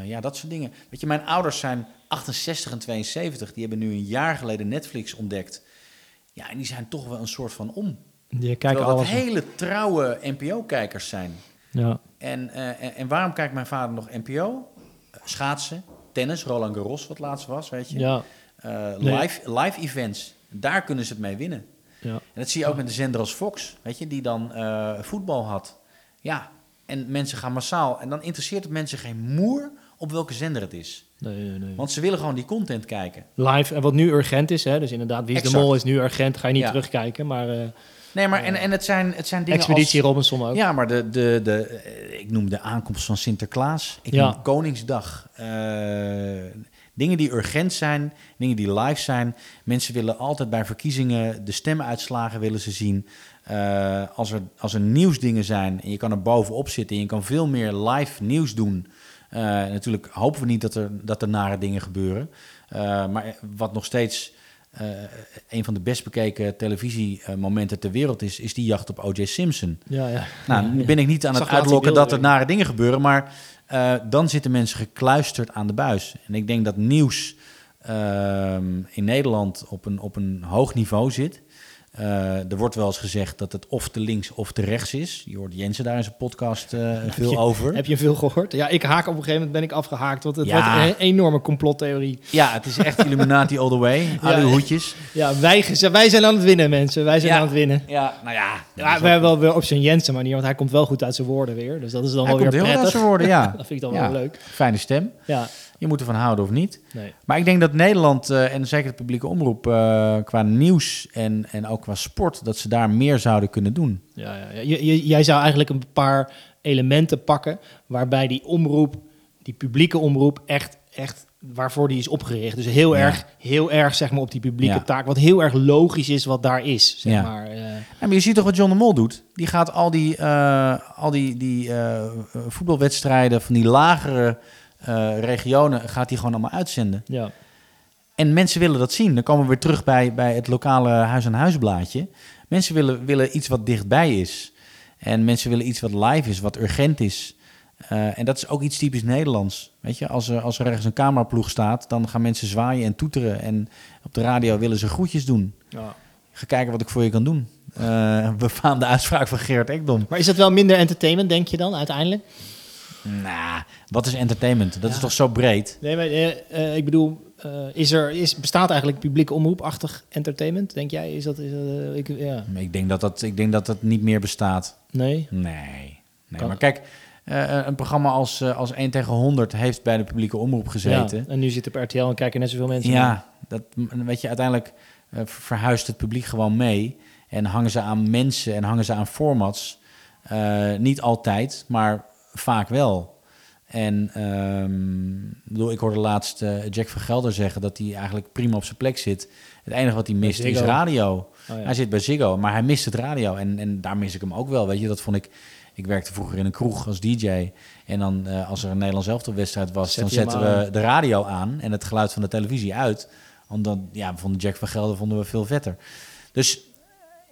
ja, dat soort dingen. Weet je, mijn ouders zijn 68 en 72. Die hebben nu een jaar geleden Netflix ontdekt. Ja, en die zijn toch wel een soort van om. Die kijken alles. hele trouwe NPO-kijkers zijn. Ja. En, eh, en, en waarom kijkt mijn vader nog NPO? Eh, schaatsen, tennis, Roland Garros, wat laatst was, weet je. Ja. Eh, Nee. live, live events, daar kunnen ze het mee winnen. Ja. En dat zie je ook met de zender als Fox, weet je, die dan eh, voetbal had. Ja, en mensen gaan massaal. En dan interesseert het mensen geen moer op welke zender het is. Nee, nee, nee. Want ze willen gewoon die content kijken. Live, en wat nu urgent is, hè, dus inderdaad, Wie is de. Mol is nu urgent, ga je niet Ja. terugkijken, maar eh, Nee, maar en, en het zijn, het zijn dingen Expeditie als... Robinson ook. Ja, maar de, de, de, eh, ik noem de aankomst van Sinterklaas. Ik Ja. noem Koningsdag. Eh, dingen die urgent zijn, dingen die live zijn. Mensen willen altijd bij verkiezingen de stemuitslagen willen ze zien. Eh, als, er, als er nieuwsdingen zijn en je kan er bovenop zitten... en je kan veel meer live nieuws doen... Eh, natuurlijk hopen we niet dat er, dat er nare dingen gebeuren. Eh, maar wat nog steeds een van de best bekeken televisiemomenten ter wereld is... is die jacht op O.J. Simpson. Ja, ja. Nou, nu ben ik niet aan het uitlokken dat er nare dingen gebeuren, maar eh, dan zitten mensen gekluisterd aan de buis. En ik denk dat nieuws ehm, in Nederland op een, op een hoog niveau zit. Eh, er wordt wel eens gezegd dat het of te links of te rechts is. Je hoort Jensen daar in zijn podcast eh, veel je- over. Heb je veel gehoord? Ja, ik haak op een gegeven moment ben ik afgehaakt, want het Ja. wordt een enorme complottheorie. Ja, het is echt Illuminati all the way. Al die hoedjes. Ja, wij, wij zijn aan het winnen, mensen. Wij zijn Ja. aan het winnen. Ja, nou ja. Ja, we hebben wel weer op zijn Jensen manier, want hij komt wel goed uit zijn woorden weer. Dus dat is dan Hij wel komt weer heel prettig. uit zijn woorden, ja. dat vind ik dan wel leuk. Fijne stem. Ja, Je moet ervan houden of niet. nee. Maar ik denk dat Nederland eh, en zeker de publieke omroep eh, qua nieuws en, en ook qua sport, dat ze daar meer zouden kunnen doen. Ja, ja, ja. Jij zou eigenlijk een paar elementen pakken waarbij die omroep, die publieke omroep, echt, echt waarvoor die is opgericht. Dus heel Ja. erg, heel erg zeg maar op die publieke Ja. taak, wat heel erg logisch is wat daar is. Zeg Ja. maar. Ja, maar je ziet toch wat John de Mol doet? Die gaat al die, al die, die voetbalwedstrijden van die lagere eh, regionen, gaat hij gewoon allemaal uitzenden. ja. En mensen willen dat zien. Dan komen we weer terug bij, bij het lokale huis-aan-huisblaadje. Mensen willen, willen iets wat dichtbij is. En mensen willen iets wat live is, wat urgent is. Eh, en dat is ook iets typisch Nederlands. Weet je, als er, als er ergens een cameraploeg staat, dan gaan mensen zwaaien en toeteren. En op de radio willen ze groetjes doen. Ja. Ga kijken wat ik voor je kan doen. Eh befaamde uitspraak van Gerard Ekdom. Maar is dat wel minder entertainment, denk je dan, uiteindelijk? Nou, wat is entertainment? Dat is toch zo breed? Nee, maar eh, eh, ik bedoel, eh, is er, is, bestaat eigenlijk publieke omroepachtig entertainment, denk jij? Is dat, is dat ik, ja, Ik denk dat dat, ik denk dat dat niet meer bestaat. nee? Nee. nee Kan- maar kijk, een programma als, als 1 tegen 100 heeft bij de publieke omroep gezeten. Ja, en nu zit op RTL en kijken net zoveel mensen. Ja, dat, weet je, uiteindelijk verhuist het publiek gewoon mee. En hangen ze aan mensen en hangen ze aan formats. Niet altijd, maar vaak wel. En ehm, ik bedoel, ik hoorde laatst eh, Jack van Gelder zeggen dat hij eigenlijk prima op zijn plek zit. Het enige wat hij mist is radio. Oh, ja. Hij zit bij Ziggo, maar hij mist het radio. En, en daar mis ik hem ook wel. Weet je, dat vond ik. Ik werkte vroeger in een kroeg als DJ. En dan, eh, als er een Nederlands elftalwedstrijd was, Zet dan zetten we de radio aan en het geluid van de televisie uit. Want dan, ja, we vonden Jack van Gelder vonden we veel vetter. Dus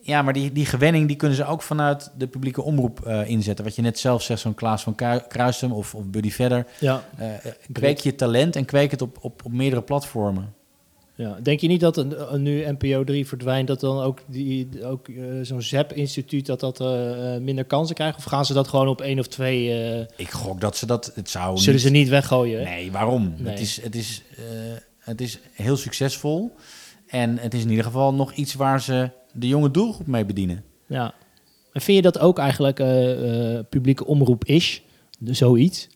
ja, maar die, die gewenning die kunnen ze ook vanuit de publieke omroep eh, inzetten. Wat je net zelf zegt, zo'n Klaas van Kru- Kruisum of, of Buddy Verder. Ja, Eh, kweek je talent en kweek het op, op, op meerdere platformen. Ja. Denk je niet dat een, een nu NPO 3 verdwijnt, dat dan ook, die, ook uh, zo'n ZEP-instituut dat dat minder kansen krijgt? Of gaan ze dat gewoon op één of twee... Ik gok dat ze dat... Het zou zullen niet... ze niet weggooien? Nee, waarom? Nee. Het, is, het, is, het is heel succesvol. En het is in ieder geval nog iets waar ze de jonge doelgroep mee bedienen. Ja. En vind je dat ook eigenlijk publieke omroep is? Zoiets?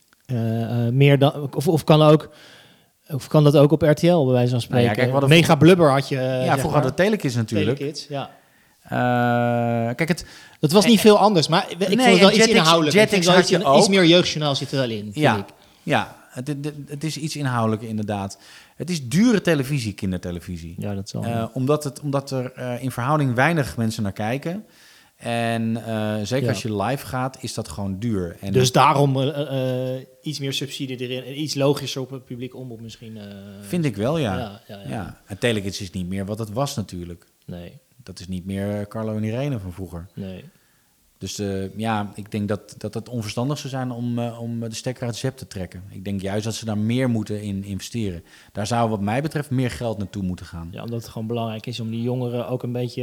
meer dan, of, of kan ook of kan dat ook op RTL, bij wijze van spreken? Nou ja, kijk, Mega. Blubber had je. Ja, vroeger hadden we Telekids natuurlijk. Telekids, ja. Uh, kijk, het, dat was niet veel anders, maar ik nee, vond het wel iets inhoudelijk. Jetix had je ook. Iets meer jeugdjournaal zit er wel in, ja, ik. Ja, het, het, het, is iets inhoudelijker inderdaad. Het is dure televisie, kindertelevisie. Ja, dat zal. Uh, omdat, het, omdat er uh, in verhouding weinig mensen naar kijken. En uh, zeker ja. als je live gaat, is dat gewoon duur. En dus daarom iets meer subsidie erin en iets logischer op het publiek omroep misschien. Vind ik wel, ja. ja, ja, ja. En Telekids is niet meer wat het was natuurlijk. Nee. Dat is niet meer Carlo en Irene van vroeger. Nee. Dus ja, ik denk dat, dat het onverstandig zou zijn om, om de stekker uit ZEP te trekken. Ik denk juist dat ze daar meer moeten in investeren. Daar zou wat mij betreft meer geld naartoe moeten gaan. Ja, omdat het gewoon belangrijk is om die jongeren ook een beetje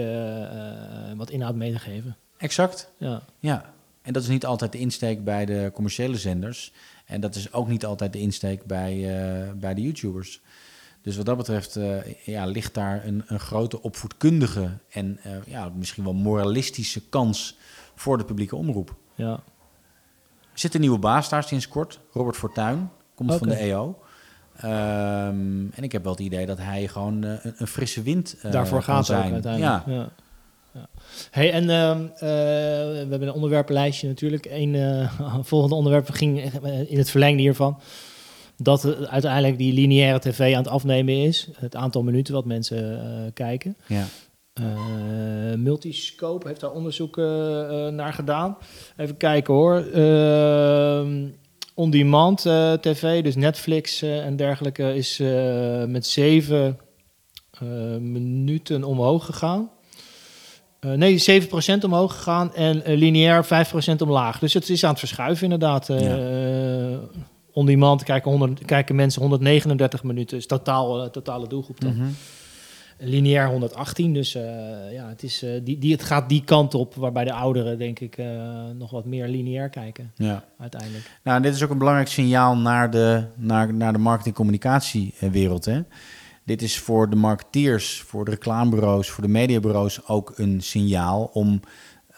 uh, wat inhoud mee te geven. Exact. Ja. ja. En dat is niet altijd de insteek bij de commerciële zenders. En dat is ook niet altijd de insteek bij, bij de YouTubers. Dus wat dat betreft uh, ja, ligt daar een, een grote opvoedkundige en ja, misschien wel moralistische kans voor de publieke omroep. Ja. Er zit een nieuwe baas daar sinds kort, Robert Fortuyn, komt okay. van de EO. Um, en ik heb wel het idee dat hij gewoon uh, een, een, frisse wind uh, daarvoor gaat zijn. Ook uiteindelijk. Ja. ja. ja. Hey, en uh, we hebben een onderwerpenlijstje natuurlijk. Een volgende onderwerp ging in het verlengde hiervan. Dat uiteindelijk die lineaire tv aan het afnemen is. Het aantal minuten wat mensen kijken. Ja. Multiscope heeft daar onderzoek naar gedaan. Even kijken hoor. On-demand tv, dus Netflix en dergelijke, is met zeven minuten omhoog gegaan. nee, 7% omhoog gegaan en lineair 5% omlaag. Dus het is aan het verschuiven inderdaad. Ja. on-demand kijken, 100, kijken mensen 139 minuten, is totaal, totale doelgroep dan. Mm -hmm lineair 118. Dus uh, ja, het, is, uh, die, die, het gaat die kant op, waarbij de ouderen, denk ik, uh, nog wat meer lineair kijken. Ja. Uiteindelijk. Nou, dit is ook een belangrijk signaal naar de, naar, naar de marketing-communicatiewereld. Hè? Dit is voor de marketeers, voor de reclamebureaus, voor de mediabureaus ook een signaal om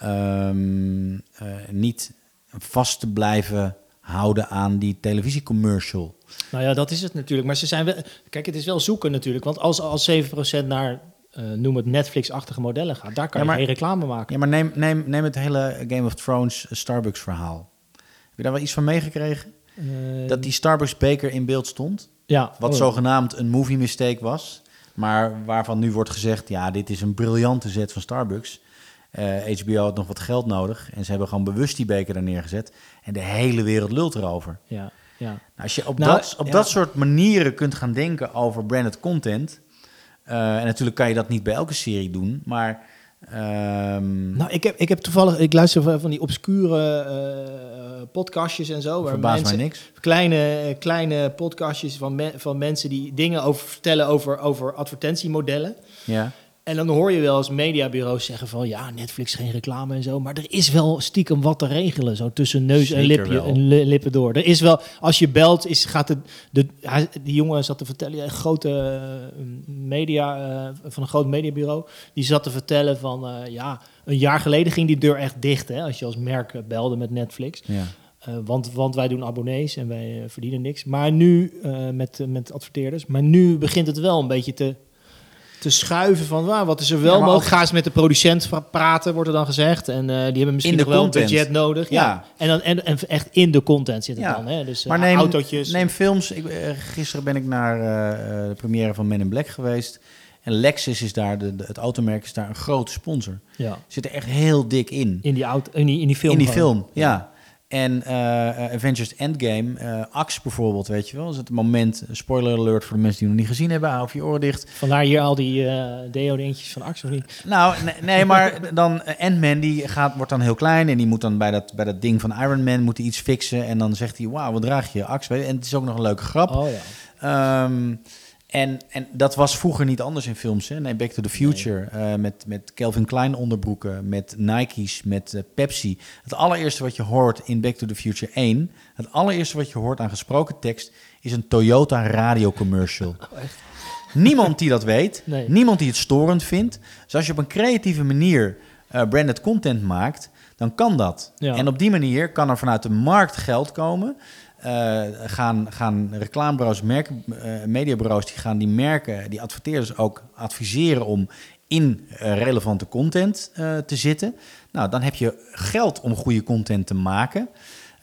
um, niet vast te blijven houden aan die televisiecommercial. Nou ja, dat is het natuurlijk. Maar ze zijn wel. Kijk, het is wel zoeken natuurlijk. Want als, als 7% naar. Uh, noem het Netflix-achtige modellen gaat, daar kan ja, maar, je geen reclame maken. Ja, maar neem, neem, neem het hele Game of Thrones Starbucks verhaal. Heb je daar wel iets van meegekregen? Uh, dat die Starbucks beker in beeld stond? Ja. Wat oh. zogenaamd een movie mistake was. Maar waarvan nu wordt gezegd, ja, dit is een briljante zet van Starbucks. Uh, HBO had nog wat geld nodig en ze hebben gewoon bewust die beker daar neergezet. En de hele wereld lult erover. Ja. Ja. Nou, als je op, nou, dat, op ja. dat soort manieren kunt gaan denken over branded content. Uh, en natuurlijk kan je dat niet bij elke serie doen, maar. Um, nou, ik heb, ik heb toevallig, ik luister van die obscure uh, podcastjes en zo. Waar mensen, mij niks. Kleine, kleine podcastjes van, me, van mensen die dingen over vertellen over, over advertentiemodellen. Ja. En dan hoor je wel eens mediabureaus zeggen van ja, Netflix geen reclame en zo. Maar er is wel stiekem wat te regelen, zo tussen neus en, lipje, en lippen door. Er is wel, als je belt, is, gaat de, de, die jongen zat te vertellen, een grote uh, media, uh, van een groot mediabureau, die zat te vertellen van uh, ja, een jaar geleden ging die deur echt dicht, hè, als je als merk belde met Netflix. Ja. want, want wij doen abonnees en wij verdienen niks. Maar nu, met, met adverteerders, maar nu begint het wel een beetje te te schuiven van waar wat is er wel ja, mogelijk. Ga eens met de producent praten, wordt er dan gezegd. En uh, die hebben misschien nog wel een budget nodig. Ja. ja. En, dan, en, en echt in de content zit het ja. dan. Hè? Dus maar uh, neem, autootjes. Neem films. Ik, uh, gisteren ben ik naar de première van Men in Black geweest. En Lexus is daar, de, de, het automerk is daar een grote sponsor. Ja. Zit er echt heel dik in. In die, auto, in die, in die film. In die film, ja. En uh, Avengers Endgame, uh, Axe bijvoorbeeld, weet je wel. Is het moment, spoiler alert voor de mensen die nog niet gezien hebben, hou je oren dicht. Vandaar hier al die uh, deo-dingetjes van Axe, of niet? Nou, nee, nee maar dan Ant-Man, die gaat, wordt dan heel klein en die moet dan bij dat, bij dat ding van Iron Man moet hij iets fixen. En dan zegt hij, wauw, wat draag je, Axe? En het is ook nog een leuke grap. Oh ja. Um, En, en dat was vroeger niet anders in films. Hè? Nee, Back to the Future. eh, met, met Calvin Klein onderbroeken, met Nike's, met eh, Pepsi. Het allereerste wat je hoort in Back to the Future 1... het allereerste wat je hoort aan gesproken tekst... is een Toyota radiocommercial. Niemand die dat weet. Nee. Niemand die het storend vindt. Dus als je op een creatieve manier eh, branded content maakt... dan kan dat. Ja. En op die manier kan er vanuit de markt geld komen... Eh, gaan, gaan reclamebureaus, merken, eh, mediabureaus, die gaan die merken, die adverteerders ook adviseren om in eh, relevante content te zitten. Nou, dan heb je geld om goede content te maken.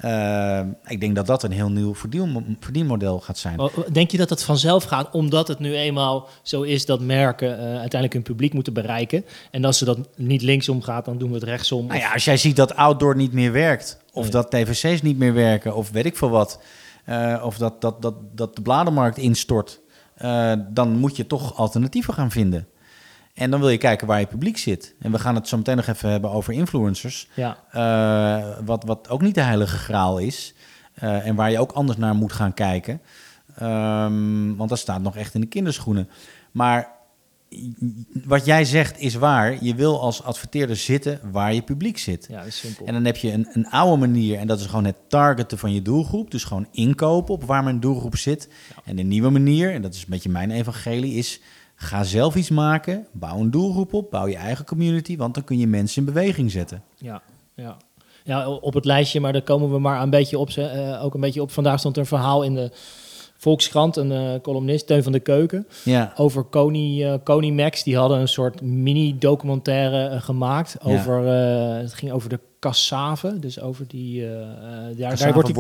Eh, ik denk dat dat een heel nieuw verdienmo- verdienmodel gaat zijn. Denk je dat het vanzelf gaat, omdat het nu eenmaal zo is dat merken eh, uiteindelijk hun publiek moeten bereiken? En als ze dat niet linksom gaat, dan doen we het rechtsom. Nou ja, als jij ziet dat outdoor niet meer werkt, of Nee. dat tvc's niet meer werken, of weet ik veel wat, eh, of dat, dat, dat, dat de bladenmarkt instort, dan moet je toch alternatieven gaan vinden. En dan wil je kijken waar je publiek zit. En we gaan het zo meteen nog even hebben over influencers. ja. Eh, wat, wat ook niet de heilige graal is. eh, en waar je ook anders naar moet gaan kijken. Ehm, want dat staat nog echt in de kinderschoenen. Maar wat jij zegt is waar. Je wil als adverteerder zitten waar je publiek zit. ja, dat is simpel. En dan heb je een, een oude manier, en dat is gewoon het targeten van je doelgroep. Dus gewoon inkopen op waar mijn doelgroep zit. En de nieuwe manier, en dat is een beetje mijn evangelie, is ga zelf iets maken. Bouw een doelgroep op, bouw je eigen community, want dan kun je mensen in beweging zetten. Ja, ja. ja, op het lijstje, maar daar komen we maar een beetje op. eh, ook een beetje op. Vandaag stond er een verhaal in de Volkskrant, een eh, columnist, Teun van de Keuken, Ja, over Kony, eh Kony Max. Die hadden een soort mini-documentaire eh, gemaakt. Over, eh, het ging over de cassave, dus over die... eh, eh, daar, daar wordt die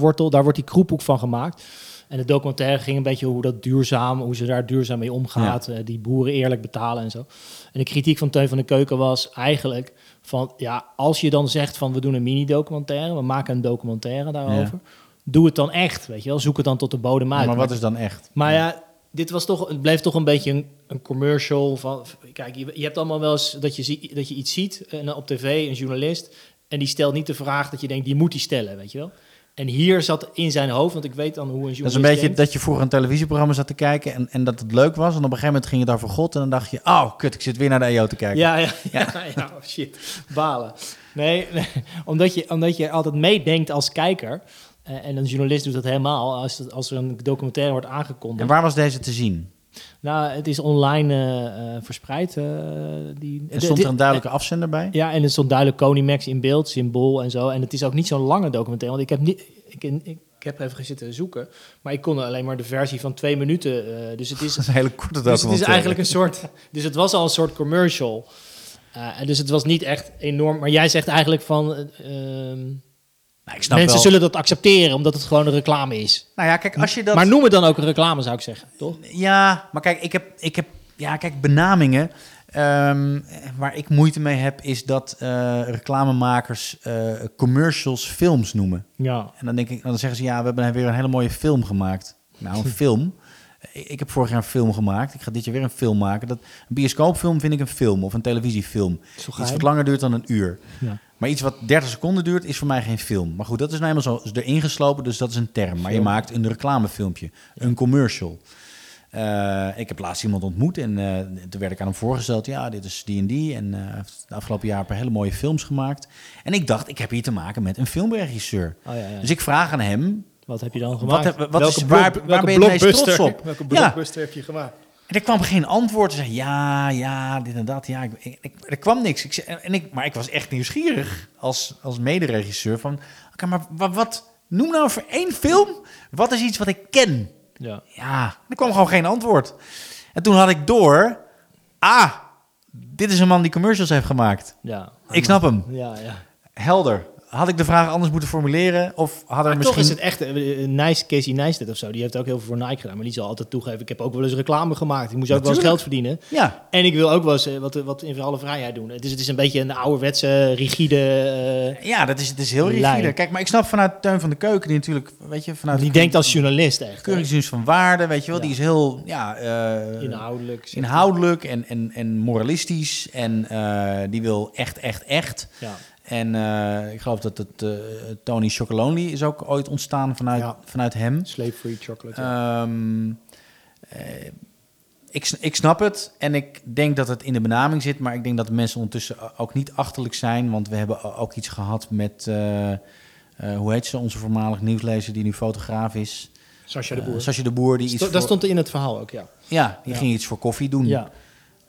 wortel. Daar wordt die kroephoek van gemaakt. En de documentaire ging een beetje hoe dat duurzaam, hoe ze daar duurzaam mee omgaat, eh, die boeren eerlijk betalen en zo. En de kritiek van Teun van de Keuken was eigenlijk van, ja, als je dan zegt van we doen een mini-documentaire, we maken een documentaire daarover, doe het dan echt, weet je wel, zoek het dan tot de bodem uit. maar wat is dan echt? Maar ja, dit was toch, het bleef toch een beetje een, een commercial van, kijk, je, je hebt allemaal wel eens dat je, zie, dat je iets ziet en op tv, een journalist, en die stelt niet de vraag dat je denkt, die moet die stellen, weet je wel. En hier zat in zijn hoofd, want ik weet dan hoe een journalist Dat is een beetje denkt. dat je vroeger een televisieprogramma zat te kijken en, en dat het leuk was. En op een gegeven moment ging het over God en dan dacht je, oh kut, ik zit weer naar de EO te kijken. Ja, ja, ja, ja, oh, shit, balen. Nee, nee, omdat, je, omdat je altijd meedenkt als kijker, eh, en een journalist doet dat helemaal, als, als er een documentaire wordt aangekondigd. En waar was deze te zien? Nou, het is online eh, eh, verspreid. eh, die, Er stond er een duidelijke afzender bij? Ja, en er stond duidelijk Konimax in beeld, symbool en zo. En het is ook niet zo'n lange documentaire, want ik heb niet... Ik, ik, ik heb even zitten zoeken, maar ik kon alleen maar de versie van twee minuten. dus het is, is een hele korte dus het documentaire. is eigenlijk een soort... Dus het was al een soort commercial. En dus het was niet echt enorm. Maar jij zegt eigenlijk van... Nou, ik snap mensen wel- zullen dat accepteren, omdat het gewoon een reclame is. Nou ja, kijk, als je dat... Maar noem het dan ook een reclame, zou ik zeggen, toch? Ja, maar kijk, ik heb, ik heb ja, kijk, benamingen. ehm, waar ik moeite mee heb, is dat eh, reclamemakers eh, commercials films noemen. Ja. En dan denk ik, dan zeggen ze ja, we hebben weer een hele mooie film gemaakt. Nou, een film. Ik heb vorig jaar een film gemaakt. Ik ga dit jaar weer een film maken. Dat, een bioscoopfilm vind ik een film of een televisiefilm. Iets wat langer duurt dan een uur. Ja. Maar iets wat 30 seconden duurt, is voor mij geen film. Maar goed, dat is nou eenmaal zo erin geslopen, dus dat is een term. Maar je maakt een reclamefilmpje, een commercial. Eh, ik heb laatst iemand ontmoet en eh, toen werd ik aan hem voorgesteld. Ja, dit is die en die. En eh, hij heeft de afgelopen jaar een paar hele mooie films gemaakt. En ik dacht, ik heb hier te maken met een filmregisseur. Oh, ja, ja. Dus ik vraag aan hem, Wat heb je dan Wat gemaakt? heb- wat is- waar- waar ben je trots op? Welke Ja. blockbuster heb je gemaakt? En er kwam geen antwoord. Ze zei ja, ja, dit en dat. Ja, ik, er kwam niks. Ik, zei- en ik, maar ik was echt nieuwsgierig als, als mederegisseur. Van, oké, maar wat, wat, noem nou voor één film. Wat is iets wat ik ken? Ja. Ja, er kwam gewoon geen antwoord. En toen had ik door. Ah, dit is een man die commercials heeft gemaakt. Ja. Ik snap hem. Ja, ja. Helder. Had ik de vraag anders moeten formuleren? Of had er Maar misschien... toch is het echt nice, Casey Neistat of zo. Die heeft ook heel veel voor Nike gedaan. Maar die zal altijd toegeven, ik heb ook wel eens reclame gemaakt. Ik moest ook wel eens geld verdienen. Ja, En ik wil ook wel eens eh, wat, wat in alle vrijheid doen. Dus het is een beetje een ouderwetse, rigide... eh, ja dat is, het is heel Lijn. rigide. Kijk, maar ik snap vanuit Teun van de Keuken... die natuurlijk, weet je, vanuit... die denkt als journalist echt. keuringsdienst van waarde, weet je wel. Ja. Die is heel ja, Inhoudelijk. inhoudelijk en, en, en moralistisch. En die wil echt, echt, echt. Ja. En eh, ik geloof dat het eh, Tony Chocolonely is ook ooit ontstaan vanuit, Ja. vanuit hem. Slave free chocolate. Ehm, ik, ik snap het en ik denk dat het in de benaming zit, maar ik denk dat de mensen ondertussen ook niet achterlijk zijn, want we hebben ook iets gehad met, hoe heet ze, onze voormalig nieuwslezer die nu fotograaf is. Sascha de Boer. Sascha de Boer. Die iets dat stond in het verhaal ook, ja. Ja, die ging iets voor koffie doen. Ja.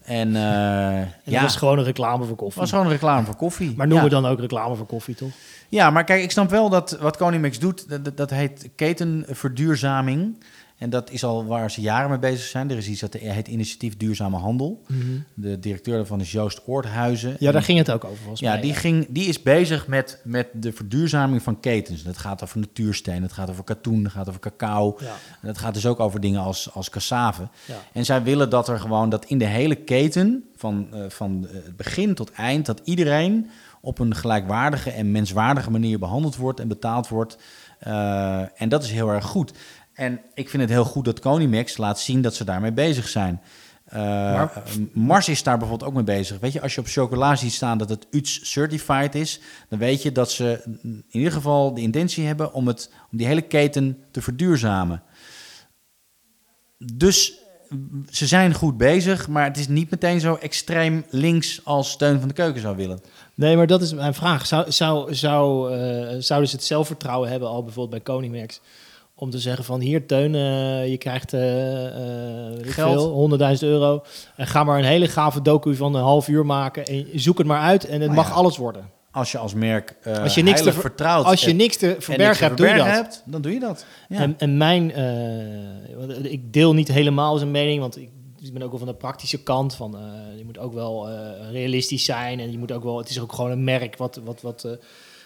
En, uh, en ja, was gewoon een reclame voor koffie. was gewoon een reclame voor koffie. Maar noemen we dan ook reclame voor koffie, toch? Ja, maar kijk, ik snap wel dat wat Konimax doet, dat, dat heet ketenverduurzaming. En dat is al waar ze jaren mee bezig zijn. Er is iets dat heet Initiatief Duurzame Handel. Mhm. De directeur daarvan is Joost Oorthuizen. Ja, daar ging het ook over. Ja, die, ging, die is bezig met, met de verduurzaming van ketens. Dat gaat over natuursteen, het gaat over katoen, het gaat over cacao. Ja. En dat gaat dus ook over dingen als, als cassave. Ja. En zij willen dat er gewoon, dat in de hele keten, van, uh, van het begin tot eind, dat iedereen op een gelijkwaardige en menswaardige manier behandeld wordt en betaald wordt. Uh, en dat is heel erg goed. En ik vind het heel goed dat Konimax laat zien dat ze daarmee bezig zijn. Uh, Mars is daar bijvoorbeeld ook mee bezig. Weet je, als je op chocola ziet staan dat het UTS certified is, dan weet je dat ze in ieder geval de intentie hebben om, het, om die hele keten te verduurzamen. Dus ze zijn goed bezig, maar het is niet meteen zo extreem links als steun van de keuken zou willen. Nee, maar dat is mijn vraag. Zou, zou, zou, uh, zouden ze het zelfvertrouwen hebben al bijvoorbeeld bij Konimax? Om te zeggen van hier Teun, uh, je krijgt uh, Geld. 100.000 euro. En ga maar een hele gave docu van een half uur maken. En zoek het maar uit en het mag alles worden. Als je als merk uh, als je niks te vertrouwt. Als je niks te verbergen hebt, doe je dat. Hebt, dan doe je dat. Ja. En, en, mijn, ik deel niet helemaal zijn mening, want ik, ik ben ook wel van de praktische kant. Van, je moet ook wel realistisch zijn en je moet ook wel, het is ook gewoon een merk wat, wat, wat,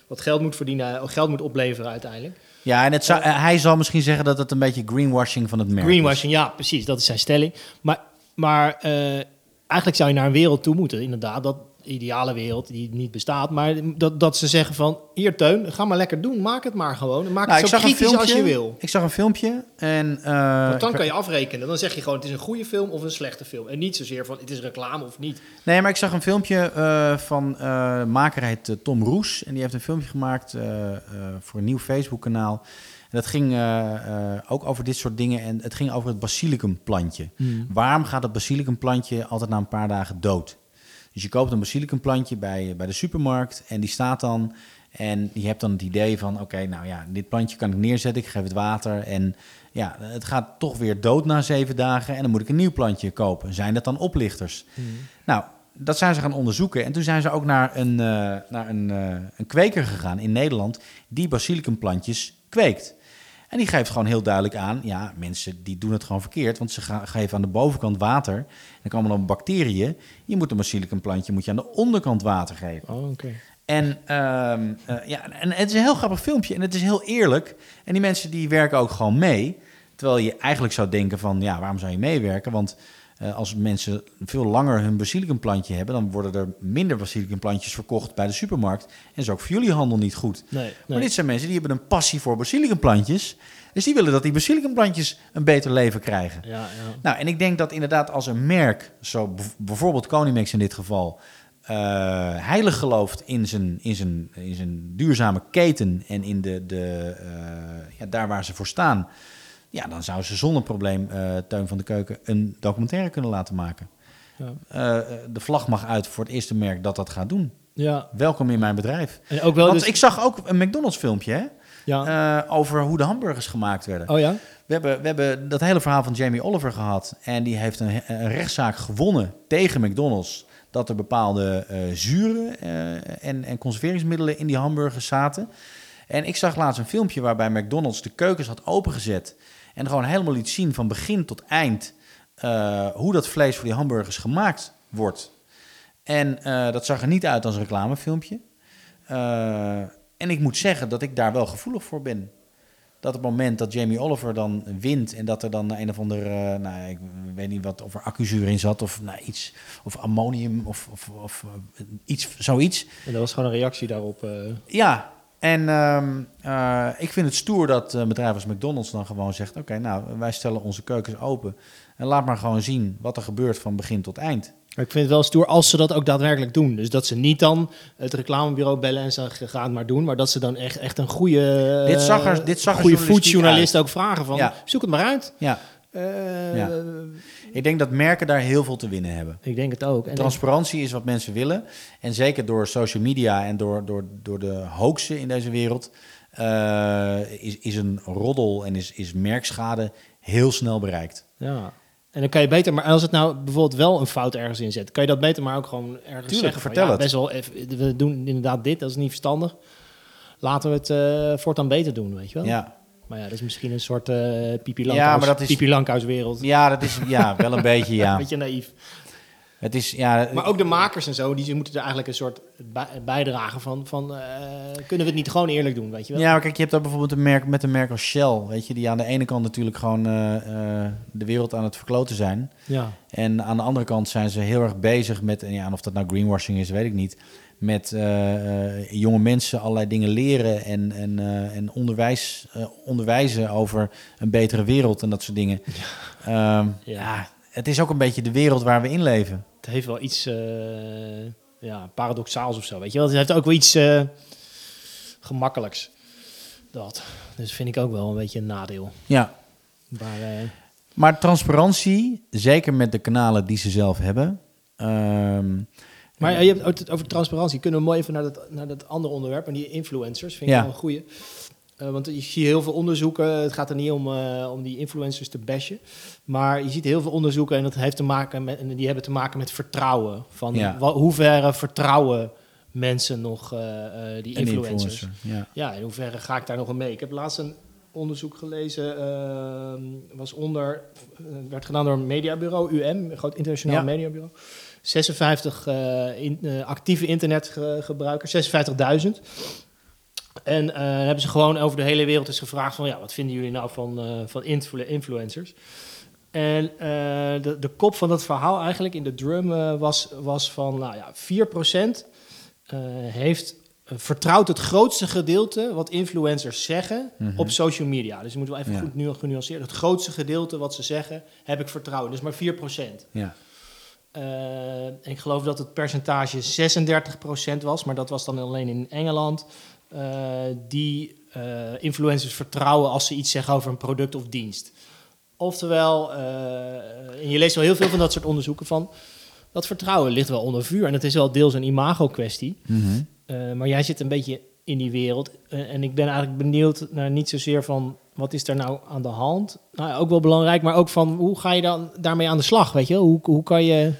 wat geld moet verdienen, geld moet opleveren uiteindelijk. Ja, en het zou, eh, hij zal misschien zeggen dat het een beetje greenwashing van het merk Greenwashing, ja, precies. Dat is zijn stelling. Maar, maar uh, eigenlijk zou je naar een wereld toe moeten, inderdaad, dat ideale wereld die niet bestaat. Maar dat, dat ze zeggen van, hier Teun, ga maar lekker doen. Maak het maar gewoon. Maak nou, het zo kritisch filmpje, als je wil. Ik zag een filmpje en... Uh, Want dan kan je afrekenen. Dan zeg je gewoon, het is een goede film of een slechte film. En niet zozeer van, het is reclame of niet. Nee, maar ik zag een filmpje uh, van uh, maker heet Tom Roes. En die heeft een filmpje gemaakt voor een nieuw Facebook kanaal. En dat ging ook over dit soort dingen. En het ging over het basilicumplantje. Hmm. Waarom gaat het basilicumplantje altijd na een paar dagen dood? Dus je koopt een basilicumplantje bij, bij de supermarkt en die staat dan. En je hebt dan het idee van, oké, nou ja, dit plantje kan ik neerzetten, ik geef het water. En ja, het gaat toch weer dood na zeven dagen en dan moet ik een nieuw plantje kopen. Zijn dat dan oplichters? Hmm. Nou, dat zijn ze gaan onderzoeken. En toen zijn ze ook naar een, uh, naar een, uh, een kweker gegaan in Nederland die basilicumplantjes kweekt. En die geeft gewoon heel duidelijk aan, ja, mensen die doen het gewoon verkeerd, want ze geven aan de bovenkant water. En dan komen dan bacteriën. Je moet een plantje moet je aan de onderkant water geven. Oh, oké. En, um, uh, ja, en het is een heel grappig filmpje en het is heel eerlijk. En die mensen die werken ook gewoon mee. Terwijl je eigenlijk zou denken van, ja, waarom zou je meewerken? Want uh, als mensen veel langer hun basilicumplantje hebben, dan worden er minder basilicumplantjes verkocht bij de supermarkt. En is ook voor jullie handel niet goed. Nee, nee. Maar dit zijn mensen die hebben een passie voor basilicumplantjes. Dus die willen dat die basilicumplantjes een beter leven krijgen. Ja, ja. Nou, en ik denk dat inderdaad als een merk, zo bijvoorbeeld Konimax in dit geval, uh, heilig gelooft in zijn, in, zijn, in zijn duurzame keten en in de, de, uh, ja, daar waar ze voor staan ja, dan zou ze zonder probleem uh, Teun van de Keuken een documentaire kunnen laten maken. Ja. Uh, de vlag mag uit voor het eerste merk dat dat gaat doen. Ja. Welkom in mijn bedrijf. En ook wel Want dus... ik zag ook een McDonald's filmpje hè? Ja. Uh, over hoe de hamburgers gemaakt werden. Oh ja? We hebben, we hebben dat hele verhaal van Jamie Oliver gehad. En die heeft een, een rechtszaak gewonnen tegen McDonald's. Dat er bepaalde zuren en, en conserveringsmiddelen in die hamburgers zaten. En ik zag laatst een filmpje waarbij McDonald's de keukens had opengezet. En gewoon helemaal liet zien van begin tot eind uh, hoe dat vlees voor die hamburgers gemaakt wordt. En uh, dat zag er niet uit als een reclamefilmpje. Uh, en ik moet zeggen dat ik daar wel gevoelig voor ben. Dat op het moment dat Jamie Oliver dan wint en dat er dan een of ander, nou, ik weet niet wat, of er accuzuur in zat of nou, iets, of ammonium of, of, of iets, zoiets. En dat was gewoon een reactie daarop. Ja, en uh, uh, ik vind het stoer dat een bedrijf als McDonald's dan gewoon zegt: Oké, okay, nou, wij stellen onze keukens open. En laat maar gewoon zien wat er gebeurt van begin tot eind. Maar ik vind het wel stoer als ze dat ook daadwerkelijk doen. Dus dat ze niet dan het reclamebureau bellen en zeggen: Ga het maar doen. Maar dat ze dan echt, echt een goede, dit zag er, dit zag goede foodjournalist ook vragen: van, ja. Zoek het maar uit. Ja. Ja. Ik denk dat merken daar heel veel te winnen hebben. Ik denk het ook. En Transparantie is wat mensen willen. En zeker door social media en door, door, door de hoaxen in deze wereld... eh, is, is een roddel en is, is merkschade heel snel bereikt. Ja. En dan kan je beter, maar als het nou bijvoorbeeld wel een fout ergens in zet, kan je dat beter maar ook gewoon ergens zeggen. van, vertel ja, het. Best wel, even- we doen inderdaad dit, dat is niet verstandig. Laten we het eh, voortaan beter doen, weet je wel? Ja, Maar ja, dat is misschien een soort eh Pipi Ja, Lankhuis, dat is- Lankhuiswereld. ja dat is ja, wel een beetje, ja. Beetje naïef. Het is, ja, Maar ook de makers en zo, die moeten er eigenlijk een soort bij- bijdragen van, van eh, kunnen we het niet gewoon eerlijk doen, weet je wel? Ja, maar kijk, je hebt daar bijvoorbeeld een merk met een merk als Shell, weet je, die aan de ene kant natuurlijk gewoon eh, eh, de wereld aan het verkloten zijn. Ja. En aan de andere kant zijn ze heel erg bezig met, en ja, en of dat nou greenwashing is, weet ik niet, met eh, eh, jonge mensen allerlei dingen leren en, en, eh, en onderwijs, onderwijzen over een betere wereld en dat soort dingen. Ja. ja, het is ook een beetje de wereld waar we in leven. Het heeft wel iets ja, paradoxaals of zo, weet je wel? Het heeft ook wel iets gemakkelijks. Dat. Dus vind ik ook wel een beetje een nadeel. Ja, Maar, maar transparantie, zeker met de kanalen die ze zelf hebben. ehm, maar je hebt het over transparantie. Kunnen we mooi even naar dat, naar dat andere onderwerp, en die influencers, vind ik wel een goeie. Eh, want je ziet heel veel onderzoeken. Het gaat er niet om, eh, om die influencers te bashen. Maar je ziet heel veel onderzoeken en dat heeft te maken met, en die hebben te maken met vertrouwen. Van Ja. hoeverre vertrouwen mensen nog eh, die een influencers. influencer. Ja. Ja, in hoeverre ga ik daar nog aan mee? Ik heb laatst een onderzoek gelezen, ehm, was onder, werd gedaan door een mediabureau, UM, een groot internationaal Ja. mediabureau. 56 eh, in, eh, actieve internetgebruikers, 56.000. En eh, hebben ze gewoon over de hele wereld eens gevraagd van, ja, wat vinden jullie nou van, van influ- influencers? En de, de kop van dat verhaal eigenlijk in de drum was, was van, nou ja, 4% eh, heeft vertrouwt het grootste gedeelte wat influencers zeggen Mhm. op social media. Dus je moet wel even Ja. goed nu genuanceerd. Het grootste gedeelte wat ze zeggen, heb ik vertrouwen. Dus maar 4%. Ja. Eh, ik geloof dat het percentage 36% was, maar dat was dan alleen in Engeland. eh, die eh, influencers vertrouwen als ze iets zeggen over een product of dienst. Oftewel, en je leest wel heel veel van dat soort onderzoeken van. Dat vertrouwen ligt wel onder vuur. En het is wel deels een imago-kwestie. Mhm. Maar jij zit een beetje in die wereld. En ik ben eigenlijk benieuwd naar niet zozeer van wat is er nou aan de hand. Nou, ook wel belangrijk, maar ook van hoe ga je dan daarmee aan de slag? Weet je, hoe, hoe kan je.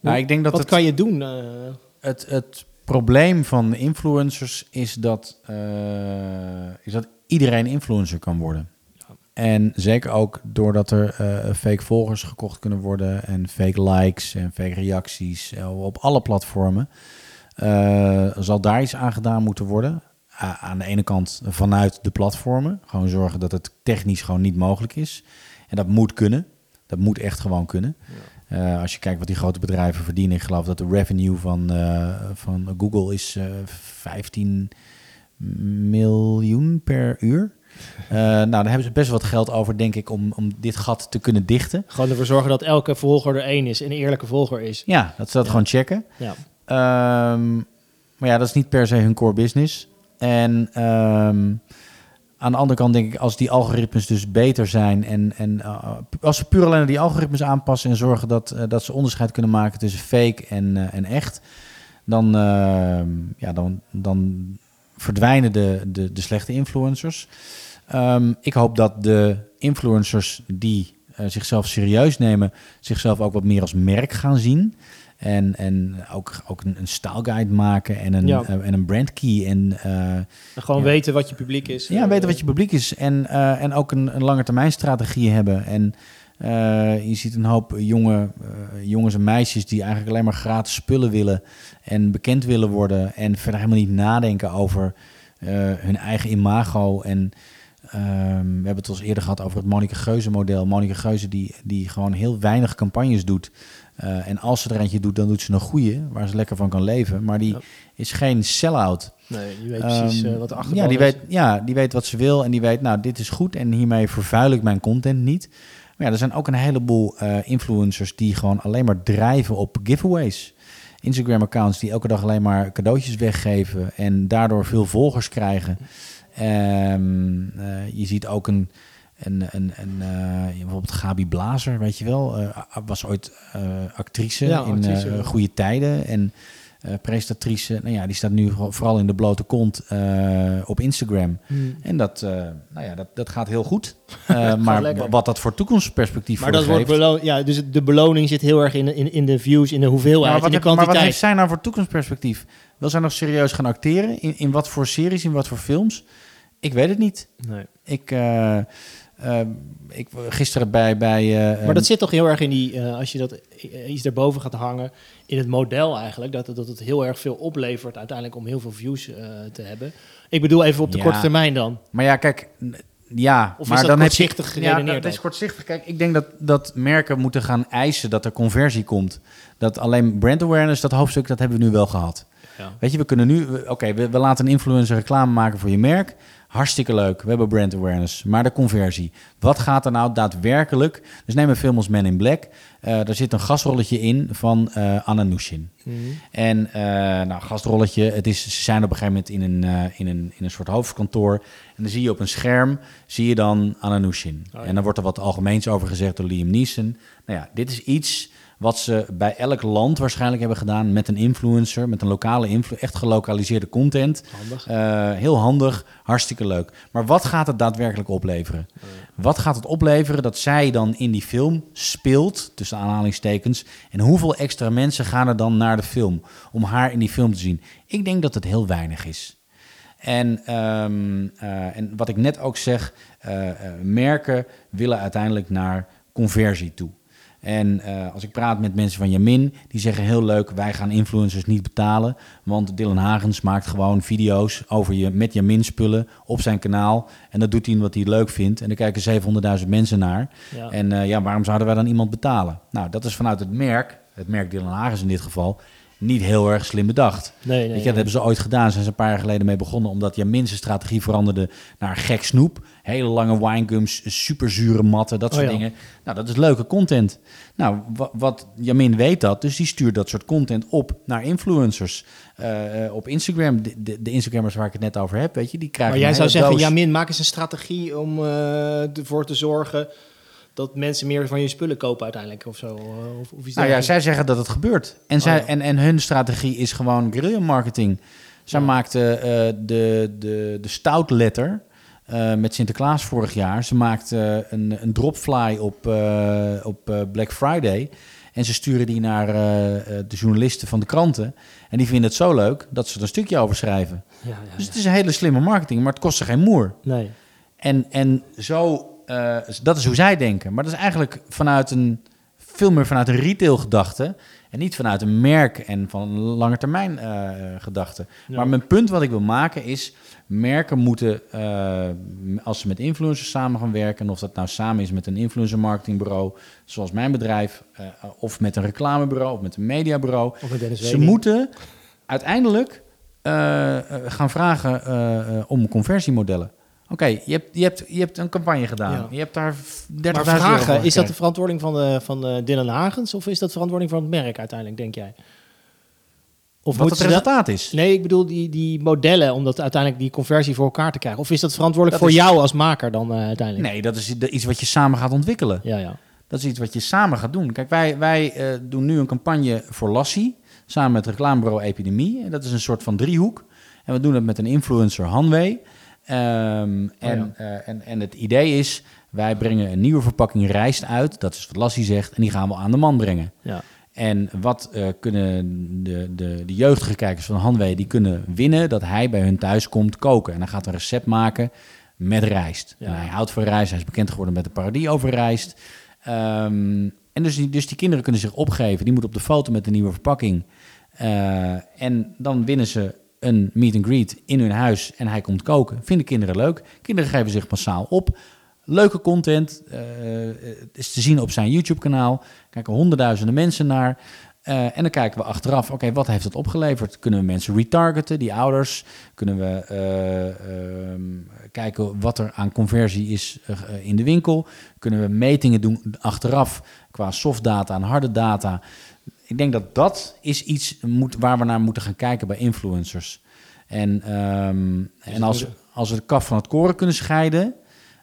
Nou, ik denk dat wat het, kan je doen? eh? het, het probleem van influencers is dat, eh, is dat iedereen influencer kan worden. En zeker ook doordat er eh, fake volgers gekocht kunnen worden en fake likes en fake reacties op alle platformen, zal daar iets aan gedaan moeten worden. A- aan de ene kant vanuit de platformen, gewoon zorgen dat het technisch gewoon niet mogelijk is. En dat moet kunnen. Dat moet echt gewoon kunnen. Eh, als je kijkt wat die grote bedrijven verdienen, ik geloof dat de revenue van, eh, van Google is eh 15 miljoen per uur. Eh, nou, daar hebben ze best wat geld over, denk ik, om, om dit gat te kunnen dichten. Gewoon ervoor zorgen dat elke volger er één is, een eerlijke volger is. Ja, dat ze dat Ja. gewoon checken. Ja. Ehm, maar ja, dat is niet per se hun core business. En ehm, aan de andere kant denk ik, als die algoritmes dus beter zijn en, en eh, als ze puur alleen die algoritmes aanpassen en zorgen dat, eh, dat ze onderscheid kunnen maken tussen fake en, eh, en echt, dan, ehm, ja, dan, dan verdwijnen de, de, de slechte influencers. Ehm, ik hoop dat de influencers die zichzelf serieus nemen, zichzelf ook wat meer als merk gaan zien. En, en ook, ook een, een staalguide maken en een, Ja. eh, en een brand key. En eh, En gewoon Ja. weten wat je publiek is. ja, weten wat je publiek is. En, eh, en ook een, een lange termijn strategie hebben. En je ziet een hoop jonge, jongens en meisjes die eigenlijk alleen maar gratis spullen willen. En bekend willen worden. En verder helemaal niet nadenken over hun eigen imago. En ehm, we hebben het al eens eerder gehad over het Monika Geuze model. Monika Geuze die, die gewoon heel weinig campagnes doet. Eh, en als ze er eentje doet, dan doet ze een goede, waar ze lekker van kan leven. Maar die Ja. is geen sell-out. Nee, je weet precies Ehm, eh, wat de achterban ja, die is. weet, ja, die weet wat ze wil en die weet, nou, dit is goed en hiermee vervuil ik mijn content niet. Maar ja, er zijn ook een heleboel eh, influencers die gewoon alleen maar drijven op giveaways. Instagram-accounts die elke dag alleen maar cadeautjes weggeven en daardoor veel volgers krijgen. Ehm, eh, je ziet ook een, En, en, en uh, bijvoorbeeld Gabi Blazer, weet je wel, uh, was ooit uh, actrice Ja, in actrice, goede tijden. En eh presentatrice, nou ja, die staat nu vooral in de blote kont eh, op Instagram. Hmm. En dat, eh, nou ja, dat, dat gaat heel goed. Eh, maar lekker. wat dat voor toekomstperspectief Maar voor dat wordt geeft... beloond. Ja, dus de beloning zit heel erg in, in, in de views, in de hoeveelheid, wat in de heb- maar wat kwantiteit. heeft zij nou voor toekomstperspectief? Wil zij nog serieus gaan acteren? In, in wat voor series, in wat voor films? Ik weet het niet. Nee. Ik, eh, eh, ik gisteren bij... bij eh, Maar dat zit toch heel erg in die, eh, als je dat eh, iets daarboven gaat hangen, in het model eigenlijk, dat, het- dat het heel erg veel oplevert uiteindelijk om heel veel views te hebben. Ik bedoel even op de Ja. korte termijn dan. Maar ja, kijk, ja, Of is maar dat dan heb kortzichtig je, geredeneerd Ja, dat is kortzichtig. Kijk, ik denk dat, dat merken moeten gaan eisen dat er conversie komt. Dat alleen brand awareness, dat hoofdstuk, dat hebben we nu wel gehad. Ja. Weet je, we kunnen nu, oké, we, we laten een influencer reclame maken voor je merk. Hartstikke leuk, we hebben brand awareness. Maar de conversie, wat gaat er nou daadwerkelijk? Dus neem een film als Men in Black. Eh daar zit een gastrolletje in van eh Anna Nushin. Mhm. En eh nou, gastrolletje, het is, ze zijn op een gegeven moment in een, in, een, in een soort hoofdkantoor. En dan zie je op een scherm, zie je dan Anna Nushin. Oh ja. En dan wordt er wat algemeens over gezegd door Liam Neeson. Nou ja, dit is iets wat ze bij elk land waarschijnlijk hebben gedaan met een influencer, met een lokale influencer, echt gelokaliseerde content. Handig. Eh, heel handig, hartstikke leuk. Maar wat gaat het daadwerkelijk opleveren? Wat gaat het opleveren dat zij dan in die film speelt, tussen aanhalingstekens? En hoeveel extra mensen gaan er dan naar de film om haar in die film te zien? Ik denk dat het heel weinig is. En, ehm, eh, en wat ik net ook zeg, eh, merken willen uiteindelijk naar conversie toe. En eh, als ik praat met mensen van Jamin, die zeggen heel leuk, wij gaan influencers niet betalen. Want Dylan Hagens maakt gewoon video's over je met Jamin spullen op zijn kanaal. En dat doet hij wat hij leuk vindt. En daar kijken 700.000 mensen naar. Ja. En eh, ja, waarom zouden wij dan iemand betalen? Nou, dat is vanuit het merk, het merk Dylan Hagens in dit geval, niet heel erg slim bedacht. Nee, nee, dat hebben ze ooit gedaan. Zijn ze een paar jaar geleden mee begonnen. Omdat Jamin zijn strategie veranderde naar gek snoep. Hele lange winegums, superzure matten, dat Oh soort ja. dingen. Nou, dat is leuke content. Nou, wa- wat Jamin weet dat. Dus die stuurt dat soort content op naar influencers. Eh, eh, op Instagram, de, de, de Instagrammers waar ik het net over heb, weet je, die krijgen Maar jij zou zeggen, doos. ja, Min, maak eens een strategie om eh, ervoor te zorgen dat mensen meer van je spullen kopen uiteindelijk of zo. eh, Of, of iets Nou ja, zij zeggen dat het gebeurt. En, zij, Oh ja. en, en hun strategie is gewoon guerrilla marketing. Zij Ja. maakte eh, de, de, de stout letter eh, met Sinterklaas vorig jaar. Ze maakte een, een dropfly op, op Black Friday. En ze sturen die naar de journalisten van de kranten. En die vinden het zo leuk dat ze er een stukje over schrijven. Ja, ja, Dus het is een hele slimme marketing, maar het kost ze geen moer. Nee. En, en zo, eh, dat is hoe zij denken. Maar dat is eigenlijk vanuit een, veel meer vanuit een retail gedachte. En niet vanuit een merk en van een lange termijn eh, gedachte. Ja. Maar mijn punt wat ik wil maken is, merken moeten, eh, als ze met influencers samen gaan werken, en of dat nou samen is met een influencer marketingbureau, zoals mijn bedrijf, eh, of met een reclamebureau, of met een mediabureau, met ze moeten uiteindelijk gaan vragen om conversiemodellen. Oké, je, hebt, je, hebt, je hebt een campagne gedaan. Ja. Je hebt daar 30.000 Maar euro vragen, voor is dat de verantwoording van, de, van de Dylan Hagens of is dat verantwoording van het merk uiteindelijk, denk jij? Of Wat het dat- resultaat is. Nee, ik bedoel die, die modellen om dat uiteindelijk die conversie voor elkaar te krijgen. Of is dat verantwoordelijk Dat voor is- jou als maker dan eh, uiteindelijk? Nee, dat is iets wat je samen gaat ontwikkelen. Ja, ja. Dat is iets wat je samen gaat doen. Kijk, wij, wij eh, doen nu een campagne voor Lassie. Samen met reclamebureau Epidemie. En dat is een soort van driehoek. En we doen het met een influencer, Hanwee. Ehm, en, ja. eh, en, en het idee is, wij brengen een nieuwe verpakking rijst uit. Dat is wat Lassie zegt. En die gaan we aan de man brengen. ja. En wat eh, kunnen de, de, de jeugdige kijkers van Hanwee, die kunnen winnen dat hij bij hun thuis komt koken. En hij gaat een recept maken met rijst. Ja. En hij houdt van rijst, hij is bekend geworden met de parodie over rijst. Ehm, en dus die, dus die kinderen kunnen zich opgeven. Die moeten op de foto met de nieuwe verpakking. Eh, en dan winnen ze een meet and greet in hun huis en hij komt koken. Vinden kinderen leuk. Kinderen geven zich massaal op. Leuke content. het is te zien op zijn YouTube-kanaal. Kijken honderdduizenden mensen naar. Eh, en dan kijken we achteraf, oké, wat heeft het opgeleverd? Kunnen we mensen retargeten, die ouders? Kunnen we eh, ehm, kijken wat er aan conversie is in de winkel? Kunnen we metingen doen achteraf qua softdata en harde data? Ik denk dat dat is iets moet, waar we naar moeten gaan kijken bij influencers. En, ehm, en als, als we de kaf van het koren kunnen scheiden,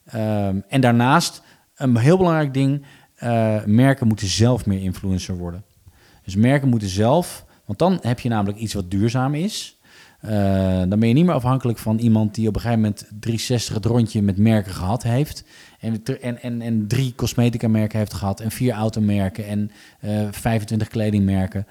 Ehm, en daarnaast, een heel belangrijk ding, uh, merken moeten zelf meer influencer worden. Dus merken moeten zelf, want dan heb je namelijk iets wat duurzaam is. Uh, dan ben je niet meer afhankelijk van iemand die op een gegeven moment 360 het rondje met merken gehad heeft. En, en, en, en drie cosmetica merken heeft gehad. En vier automerken en uh, 25 kledingmerken.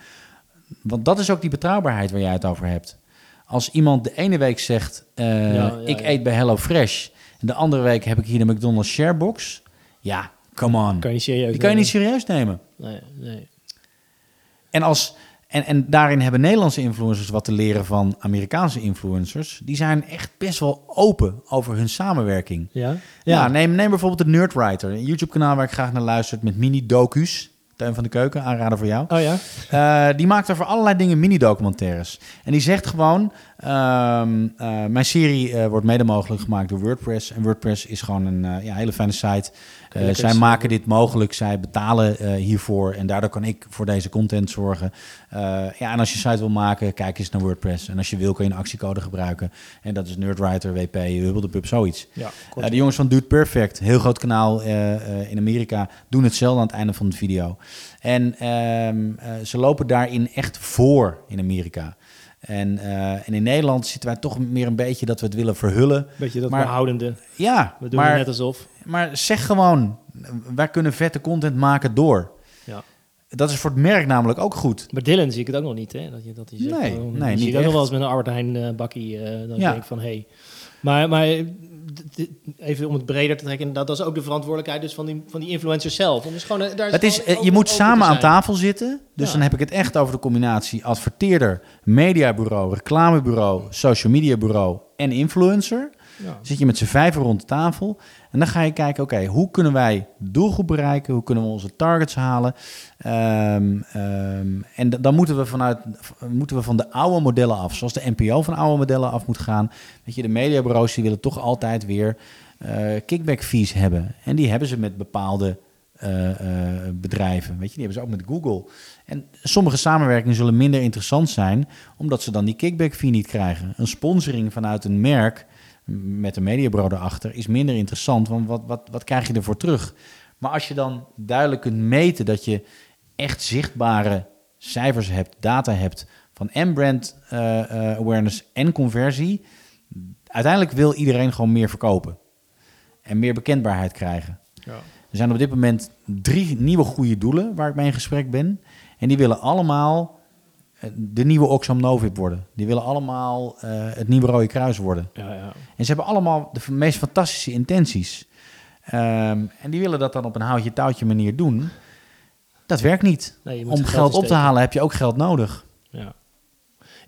Want dat is ook die betrouwbaarheid waar jij het over hebt. Als iemand de ene week zegt, uh, ja, ja, ik ja. eet bij Hello Fresh. En de andere week heb ik hier de McDonald's Sharebox. Ja, come on. Kan je serieus die kan je niet serieus nemen. Nee, nee. En, als, en, en daarin hebben Nederlandse influencers wat te leren van Amerikaanse influencers. Die zijn echt best wel open over hun samenwerking. Ja? Ja, ja neem, neem bijvoorbeeld de Nerdwriter. Een YouTube-kanaal waar ik graag naar luister met mini-docu's. Tuin van de Keuken, aanraden voor jou. Oh ja? Uh, die maakt over allerlei dingen mini-documentaires. En die zegt gewoon... Um, uh, mijn serie uh, wordt mede mogelijk gemaakt door WordPress. En WordPress is gewoon een ja, hele fijne site. zij maken dit mogelijk, zij betalen hiervoor. En daardoor kan ik voor deze content zorgen. ja, en als je site wil maken, kijk eens naar WordPress. En als je wil, kun je een actiecode gebruiken. En dat is Nerdwriter, WP, Hubbledepub, zoiets. Ja, de jongens van Dude Perfect, heel groot kanaal in Amerika... doen hetzelfde aan het einde van de video. En um, uh, ze lopen daarin echt voor in Amerika. En, uh, en in Nederland zitten wij toch meer een beetje dat we het willen verhullen. Beetje dat maar, behoudende. Ja, we doen maar, het net alsof. Maar zeg gewoon, wij kunnen vette content maken door. Ja. Dat is voor het merk namelijk ook goed. Maar Dylan zie ik het ook nog niet, hè? Dat je, dat je zegt, nee, oh, nee, je niet ziet ook nog wel eens met een Albert Heijn uh, bakkie. Uh, dan ja. denk ik van, hé. Hey. Maar, maar even om het breder te trekken, dat, dat is ook de verantwoordelijkheid dus van die, van die influencers zelf. Om dus gewoon, daar is het is, je moet samen aan tafel zitten. Dus ja. dan heb ik het echt over de combinatie adverteerder, mediabureau, reclamebureau, social media bureau en influencer. Zit je met z'n vijven rond de tafel en dan ga je kijken, oké, hoe kunnen wij doelgroep bereiken? Hoe kunnen we onze targets halen? Um, um, en dan moeten we, vanuit, moeten we van de oude modellen af, zoals de NPO van oude modellen af moet gaan. Weet je, de mediabureaus die willen toch altijd weer uh, kickback fees hebben. En die hebben ze met bepaalde uh, uh, bedrijven. Weet je, die hebben ze ook met Google. En sommige samenwerkingen zullen minder interessant zijn, omdat ze dan die kickback fee niet krijgen. Een sponsoring vanuit een merk met een mediabureau erachter is minder interessant, want wat, wat, wat krijg je ervoor terug? Maar als je dan duidelijk kunt meten dat je echt zichtbare cijfers hebt, data hebt van en brand uh, uh, awareness en conversie, uiteindelijk wil iedereen gewoon meer verkopen en meer bekendbaarheid krijgen. Ja. Er zijn op dit moment drie nieuwe goede doelen waar ik mee in gesprek ben. En die willen allemaal de nieuwe Oxfam Novib worden. Die willen allemaal uh, het nieuwe Rode Kruis worden. Ja, ja. En ze hebben allemaal de meest fantastische intenties. Um, en die willen dat dan op een houtje-touwtje manier doen. Dat werkt niet. Nee, Om geld, op te halen heb je ook geld nodig. Ja.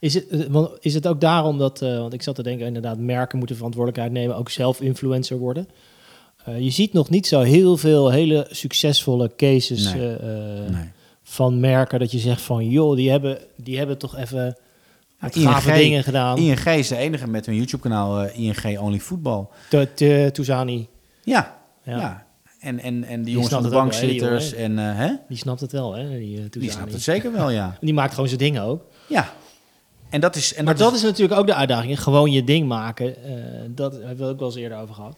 Is het, is het ook daarom dat, uh, want ik zat te denken, inderdaad, merken moeten verantwoordelijkheid nemen, ook zelf influencer worden. Uh, je ziet nog niet zo heel veel hele succesvolle cases nee. nee. Van merken dat je zegt van, joh, die hebben, die hebben toch even ja, gave dingen gedaan. ING is de enige met hun YouTube-kanaal uh, ING Only Football. Toezani. Ja, ja. ja. En, en, en die, die jongens van de bankzitters. Wel, en, uh, hè? Die snapt het wel, hè? Die, uh, die snapt het zeker wel, ja. die maakt gewoon zijn dingen ook. Ja. En dat is, en maar dat, dat is, is natuurlijk ook de uitdaging. Gewoon je ding maken. Dat hebben we ook wel eens eerder over gehad.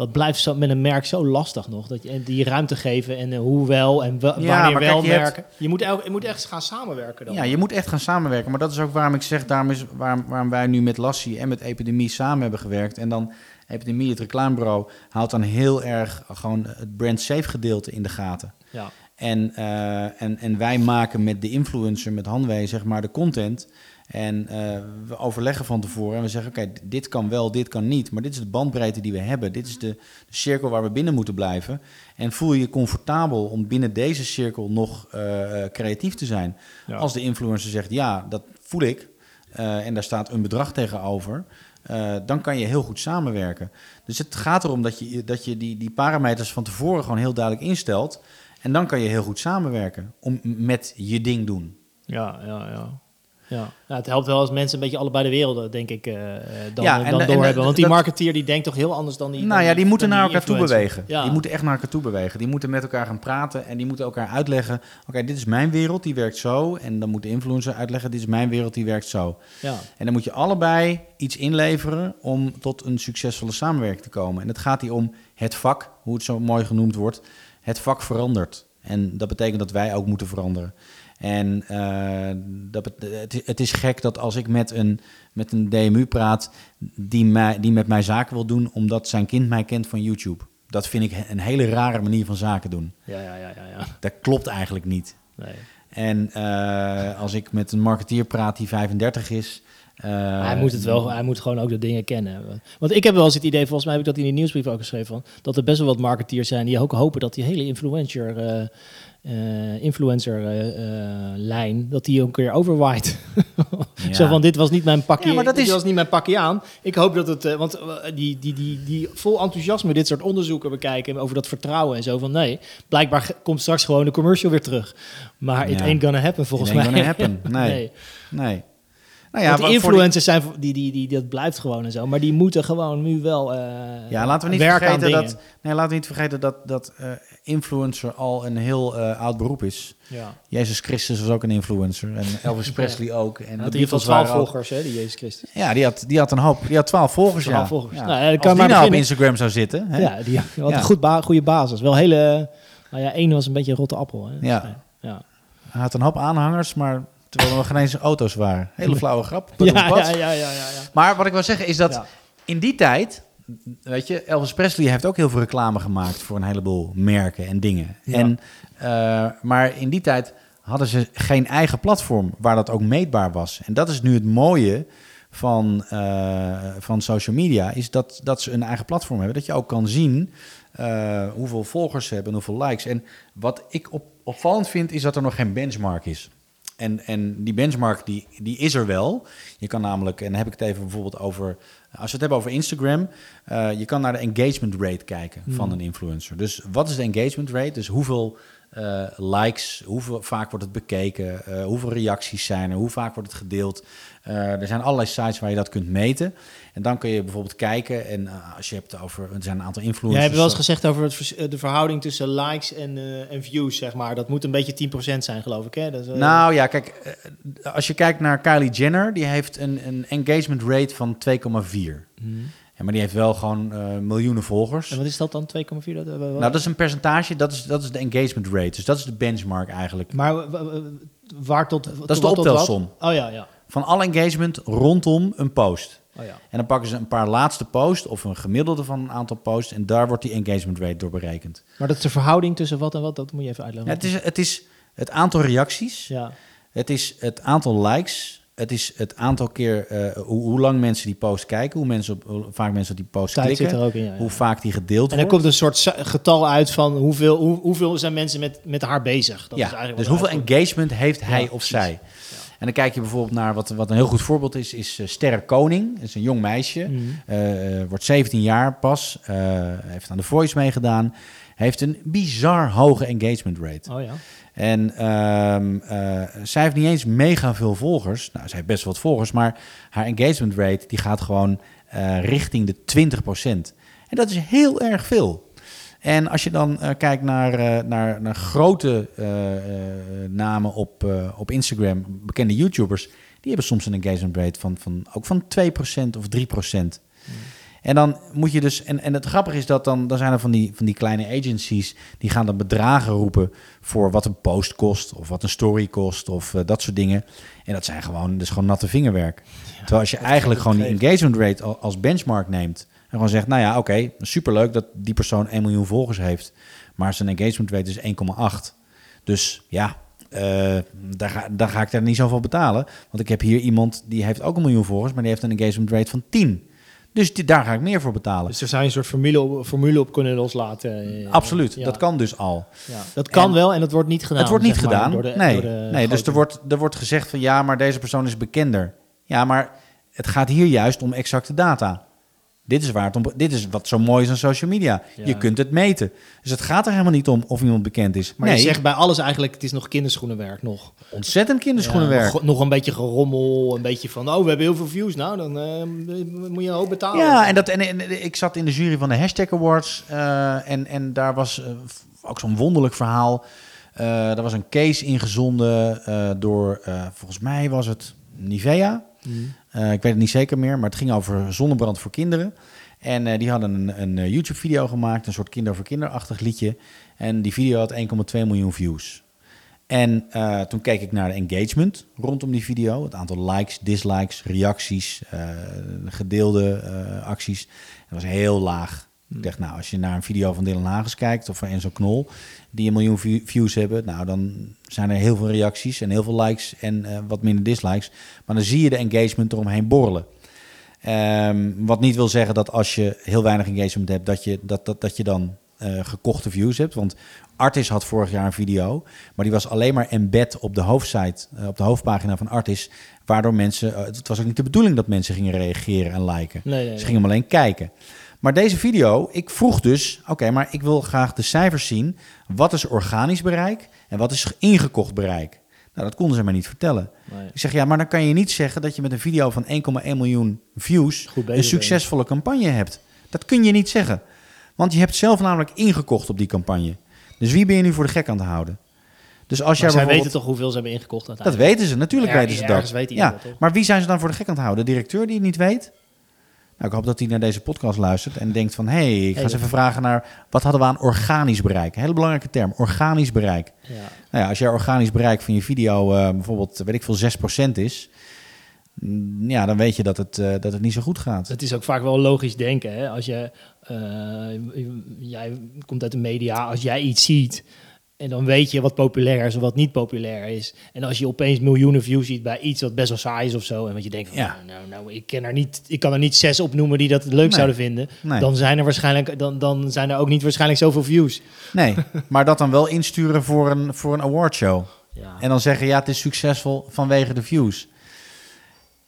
Dat blijft zo, met een merk zo lastig nog. Dat je die ruimte geven en uh, hoe wel en wa ja, wanneer wel kijk, je merken. Hebt, je, moet el, je moet echt gaan samenwerken dan. Ja, je moet echt gaan samenwerken. Maar dat is ook waarom ik zeg, daarom is, waarom, waarom wij nu met Lassie en met Epidemie samen hebben gewerkt. En dan Epidemie, het reclamebureau, houdt dan heel erg gewoon het brand safe gedeelte in de gaten. Ja. En, uh, en, en wij maken met de influencer, met Hanwee, zeg maar, de content. En uh, we overleggen van tevoren en we zeggen: Oké, okay, dit kan wel, dit kan niet. Maar dit is de bandbreedte die we hebben. Dit is de, de, cirkel waar we binnen moeten blijven. En voel je je comfortabel om binnen deze cirkel nog uh, creatief te zijn? Ja. Als de influencer zegt: Ja, dat voel ik. Uh, en daar staat een bedrag tegenover. Dan kan je heel goed samenwerken. Dus het gaat erom dat je, dat je die, die parameters van tevoren gewoon heel duidelijk instelt. En dan kan je heel goed samenwerken om met je ding doen. Ja, ja, ja. Ja. ja, het helpt wel als mensen een beetje allebei de werelden, denk ik, uh, dan, Ja, dan en doorhebben. Want die dat- marketeer die denkt toch heel anders dan die. Nou dan ja, die moeten dan naar elkaar toe bewegen. Ja. Die moeten echt naar elkaar toe bewegen. Die moeten met elkaar gaan praten en die moeten elkaar uitleggen. Oké, dit is mijn wereld, die werkt zo. En dan moet de influencer uitleggen, dit is mijn wereld, die werkt zo. Ja. En dan moet je allebei iets inleveren om tot een succesvolle samenwerking te komen. En het gaat hier om het vak, hoe het zo mooi genoemd wordt. Het vak verandert. En dat betekent dat wij ook moeten veranderen. En eh, dat het, is- het is gek dat als ik met een, met een DMU praat die, mij, die met mij zaken wil doen, omdat zijn kind mij kent van YouTube. Dat vind ik een hele rare manier van zaken doen. Ja, ja, ja, ja, ja. Dat klopt eigenlijk niet. Nee. En eh, als ik met een marketeer praat die 35 is. eh, hij moet het wel, hij moet gewoon ook de dingen kennen. Want ik heb wel eens het idee, volgens mij heb ik dat in de nieuwsbrief ook geschreven, van, dat er best wel wat marketeers zijn die ook hopen dat die hele influencer, eh, eh, influencer eh, eh, lijn, dat die ook een keer overwaait. Ja. Zo van, dit was niet mijn pakje, Ja, maar dat dit is- was niet mijn pakje aan. Ik hoop dat het, eh, want die, die, die, die vol enthousiasme dit soort onderzoeken bekijken over dat vertrouwen en zo van, nee, blijkbaar komt straks gewoon de commercial weer terug. Maar it Ja. ain't gonna happen volgens It ain't mij. gonna happen. Nee. Nee. Nou Want die wa- voor influencers zijn, die, die, die, dat blijft gewoon en zo. Maar die moeten gewoon nu wel eh Ja, laten we niet vergeten dat. Nee, laten we niet vergeten dat, dat eh, influencer al een heel eh, oud beroep is. Ja. Jezus Christus was ook een influencer. En Elvis Presley ook. En had in ieder geval 12 waren ook- volgers, hè, die Jezus Christus. Ja, die had, die had een hoop. Die had 12 volgers. 12 ja. volgers. Ja. Nou, ja, Als kan die maar nou op. Instagram zou zitten. Hè? Ja, die had Ja. een goed ba goede basis. Wel hele... Nou ja, één was een beetje een rotte appel. Hè. Ja. Ja. Hij had een hoop aanhangers, maar terwijl er nog geen eens auto's waren. Hele flauwe grap. Ja, ja, ja, ja, ja, ja. Maar wat ik wil zeggen is dat in die tijd, weet je, Elvis Presley heeft ook heel veel reclame gemaakt voor een heleboel merken en dingen. Ja. En, eh, maar in die tijd hadden ze geen eigen platform waar dat ook meetbaar was. En dat is nu het mooie van, eh, van social media, is dat, dat ze een eigen platform hebben. Dat je ook kan zien eh, hoeveel volgers ze hebben en hoeveel likes. En wat ik op, opvallend vind, is dat er nog geen benchmark is. En, en die benchmark die, die is er wel. Je kan namelijk, en dan heb ik het even bijvoorbeeld over, als we het hebben over Instagram, eh, je kan naar de engagement rate kijken van een influencer. Dus wat is de engagement rate? Dus hoeveel eh, likes, hoeveel vaak wordt het bekeken, eh, hoeveel reacties zijn er, hoe vaak wordt het gedeeld. Er zijn allerlei sites waar je dat kunt meten. En dan kun je bijvoorbeeld kijken, en eh, als je hebt over, er zijn een aantal influencers. Jij hebt wel eens gezegd over het, vers- eh, de verhouding tussen likes en, eh, en views, zeg maar. Dat moet een beetje 10% zijn, geloof ik. Hè? Dat is, Nou ja, kijk, als je kijkt naar Kylie Jenner, die heeft een, een engagement rate van 2,4. mhm. Ja, maar die heeft wel gewoon miljoenen volgers. En wat is dat dan, 2,4? Dat, eh, wat- Nou, dat is een percentage, dat is, dat is de engagement rate. Dus dat is de benchmark eigenlijk. Maar wa- wa- waar tot... Dat is tot de tot wat? optelsom. Oh ja, ja. Van alle engagement rondom een post. Oh, ja. En dan pakken ze een paar laatste posts of een gemiddelde van een aantal posts. En daar wordt die engagement rate door berekend. Maar dat is de verhouding tussen wat en wat, dat moet je even Ja, uitleggen. het, is, het is het aantal reacties. Ja. Het is het aantal likes. Het is het aantal keer eh, hoe, hoe lang mensen die post kijken. Hoe, mensen op, hoe vaak mensen op die post Tijd klikken. zit er ook in, ja, ja. Hoe vaak die gedeeld En er wordt. komt een soort getal uit van hoeveel, hoe, hoeveel zijn mensen met, met haar bezig. Dat is ja, dus hoeveel engagement heeft hij of precies. zij? En dan kijk je bijvoorbeeld naar wat, wat een heel goed voorbeeld is, is eh, Sterre Koning. Dat is een jong meisje, eh, wordt 17 jaar pas, heeft aan de Voice meegedaan, heeft een bizar hoge engagement rate. Oh ja. En ehm, eh, zij heeft niet eens mega veel volgers. Nou, zij heeft best wel wat volgers, maar haar engagement rate die gaat gewoon richting de 20%. En dat is heel erg veel. En als je dan eh, kijkt naar, eh, naar, naar grote eh, namen op, op Instagram, bekende YouTubers, die hebben soms een engagement rate van, van ook van 2% of 3%. En dan moet je dus, en, en het grappige is dat dan, dan zijn er van die, van die kleine agencies, die gaan dan bedragen roepen voor wat een post kost, of wat een story kost, of dat soort dingen. En dat zijn gewoon, is gewoon natte vingerwerk. Terwijl als je eigenlijk gewoon die engagement rate al- als benchmark neemt, en gewoon zegt, nou ja, oké, superleuk dat die persoon 1 miljoen volgers heeft, maar zijn engagement rate is 1,8. Dus ja, eh, daar, ga, daar ga ik daar niet zoveel betalen. Want ik heb hier iemand die heeft ook een miljoen volgers, maar die heeft een engagement rate van 10. Dus die, daar ga ik meer voor betalen. Dus er zou je een soort formule op, formule op kunnen loslaten. eh, Absoluut, ja. dat kan dus al. Ja. Dat kan En- wel en dat wordt niet gedaan. het wordt niet maar, gedaan. door de- nee, door de nee dus er wordt, er wordt gezegd van ja, maar deze persoon is bekender. Ja, maar het gaat hier juist om exacte data. Dit is, waar het om, dit is wat zo mooi is aan social media. Ja. Je kunt het meten. Dus het gaat er helemaal niet om of iemand bekend is. Maar nee, je zegt bij alles eigenlijk, het is nog kinderschoenenwerk nog. ontzettend kinderschoenenwerk. Ja, nog, nog een beetje gerommel, een beetje van, oh, we hebben heel veel views. Nou, dan eh, moet je ook betalen. Ja, en, dat, en, en ik zat in de jury van de Hashtag Awards. eh, en, en daar was eh, ook zo'n wonderlijk verhaal. Er was een case ingezonden door, volgens mij was het Nivea. Mm. Eh, ik weet het niet zeker meer, maar het ging over zonnebrand voor kinderen. En eh, die hadden een, een eh, YouTube-video gemaakt, een soort kinder voor kinderachtig liedje. En die video had 1,2 miljoen views. En toen keek ik naar de engagement rondom die video. Het aantal likes, dislikes, reacties, gedeelde acties. Dat was heel laag. Ik dacht, nou, als je naar een video van Dylan Hagens kijkt of van Enzo Knol, die een miljoen view- views hebben, nou, dan zijn er heel veel reacties en heel veel likes en eh, wat minder dislikes. Maar dan zie je de engagement eromheen borrelen. Ehm, wat niet wil zeggen dat als je heel weinig engagement hebt, dat je, dat, dat, dat je dan eh, gekochte views hebt. Want Artis had vorig jaar een video, maar die was alleen maar embed op de hoofdsite, eh, op de hoofdpagina van Artis. Waardoor mensen, het was ook niet de bedoeling dat mensen gingen reageren en liken. Nee, nee, Ze gingen hem alleen kijken. Maar deze video, ik vroeg dus, oké, maar ik wil graag de cijfers zien. Wat is organisch bereik en wat is ingekocht bereik? Nou, dat konden ze mij niet vertellen. Nee. Ik zeg, ja, maar dan kan je niet zeggen dat je met een video van 1,1 miljoen views een succesvolle campagne hebt. Dat kun je niet zeggen. Want je hebt zelf namelijk ingekocht op die campagne. Dus wie ben je nu voor de gek aan het houden? Dus als jij zij weten toch hoeveel ze hebben ingekocht Dat weten ze, natuurlijk Er- weten ze dat. weet ja, dat, maar wie zijn ze dan voor de gek aan het houden? De directeur die het niet weet? Nou, ik hoop dat hij naar deze podcast luistert en denkt van... hé, hey, ik ga Hey, eens even vragen naar... wat hadden we aan organisch bereik? Een hele belangrijke term, organisch bereik. Ja. Nou ja, als jij organisch bereik van je video eh, bijvoorbeeld, weet ik veel, 6% is... mm, ja, dan weet je dat het, eh, dat het niet zo goed gaat. Het is ook vaak wel logisch denken. Hè? Als je, eh, jij komt uit de media, als jij iets ziet en dan weet je wat populair is of wat niet populair is. En als je opeens miljoenen views ziet bij iets wat best wel saai is of zo, en wat je denkt, van, Ja. nou, nou, nou, ik, ken er niet, ik kan er niet zes opnoemen die dat leuk zouden vinden, Nee. dan zijn er waarschijnlijk, dan, dan zijn er ook niet waarschijnlijk zoveel views. Nee, maar dat dan wel insturen voor een, voor een awardshow. Ja. En dan zeggen, ja, het is succesvol vanwege de views.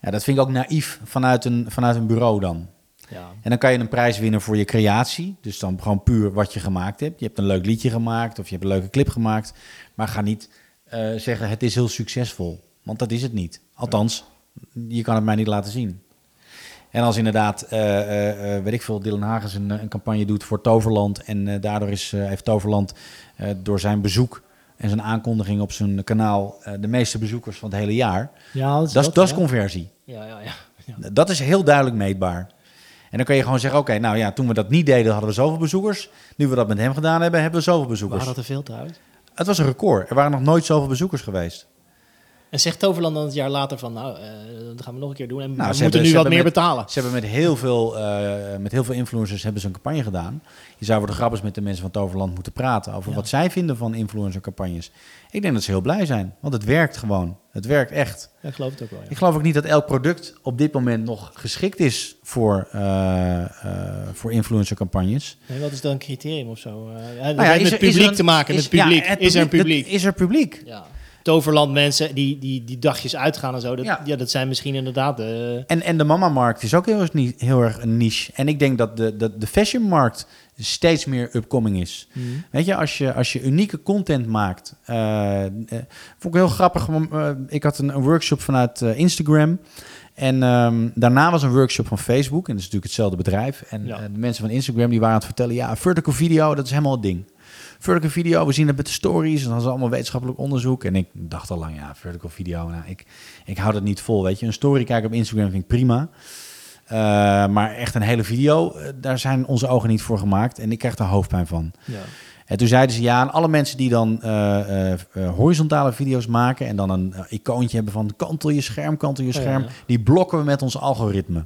Ja, dat vind ik ook naïef vanuit een, vanuit een bureau dan. Ja. En dan kan je een prijs winnen voor je creatie. Dus dan gewoon puur wat je gemaakt hebt. Je hebt een leuk liedje gemaakt of je hebt een leuke clip gemaakt. Maar ga niet eh, zeggen, het is heel succesvol. Want dat is het niet. Althans, je kan het mij niet laten zien. En als inderdaad, eh, eh, weet ik veel, Dylan Hagens een, een campagne doet voor Toverland. En daardoor is, heeft Toverland door zijn bezoek en zijn aankondiging op zijn kanaal de meeste bezoekers van het hele jaar. Ja, Dat is, dat is conversie. Ja, ja. ja. Dat is heel duidelijk meetbaar. En dan kun je gewoon zeggen, oké, nou ja, toen we dat niet deden hadden we zoveel bezoekers. Nu we dat met hem gedaan hebben, hebben we zoveel bezoekers. Waren dat er veel trouwens? Het was een record. Er waren nog nooit zoveel bezoekers geweest. En zegt Toverland dan het jaar later van, nou, eh, dat gaan we nog een keer doen. En we Nou, ze moeten hebben- nu wat meer met- betalen. Ze hebben met heel veel, eh, met heel veel influencers hebben ze een campagne gedaan. Je zou voor de grappers met de mensen van Toverland moeten praten over Ja. wat zij vinden van influencercampagnes. Ik denk dat ze heel blij zijn, want het werkt gewoon. Het werkt echt. Ja, ik geloof het ook wel. Ja. Ik geloof ook niet dat elk product op dit moment nog geschikt is voor, eh, voor influencercampagnes. Nee, wat is dan een criterium of zo? Dat Nou heeft met publiek er te maken. is- met publiek. het is er publiek? dat- Is er publiek? Ja. Toverland mensen die, die, die dagjes uitgaan en zo. Dat, ja. Ja. dat zijn misschien inderdaad de... En, en de mama-markt is ook heel heel erg een niche. En ik denk dat de, de, de fashion-markt steeds meer upcoming is. Weet je, als je, als je unieke content maakt. eh, eh, vond ik heel grappig. eh, ik had een, een workshop vanuit eh, Instagram. En ehm, daarna was een workshop van Facebook. En dat is natuurlijk hetzelfde bedrijf. En Ja. eh, de mensen van Instagram die waren aan het vertellen... ja, vertical video, dat is helemaal het ding. Vertical video, we zien het met de stories. En dan is allemaal wetenschappelijk onderzoek. En ik dacht al lang, ja, vertical video. Nou, ik, ik hou dat niet vol, weet je. Een story kijken op Instagram vind ik prima. Eh, maar echt een hele video, eh, daar zijn onze ogen niet voor gemaakt. En ik krijg er hoofdpijn van. Ja. En toen zeiden ze ja, aan alle mensen die dan eh, horizontale video's maken en dan een icoontje hebben van kantel je scherm, kantel je scherm, ja. die blokken we met ons algoritme.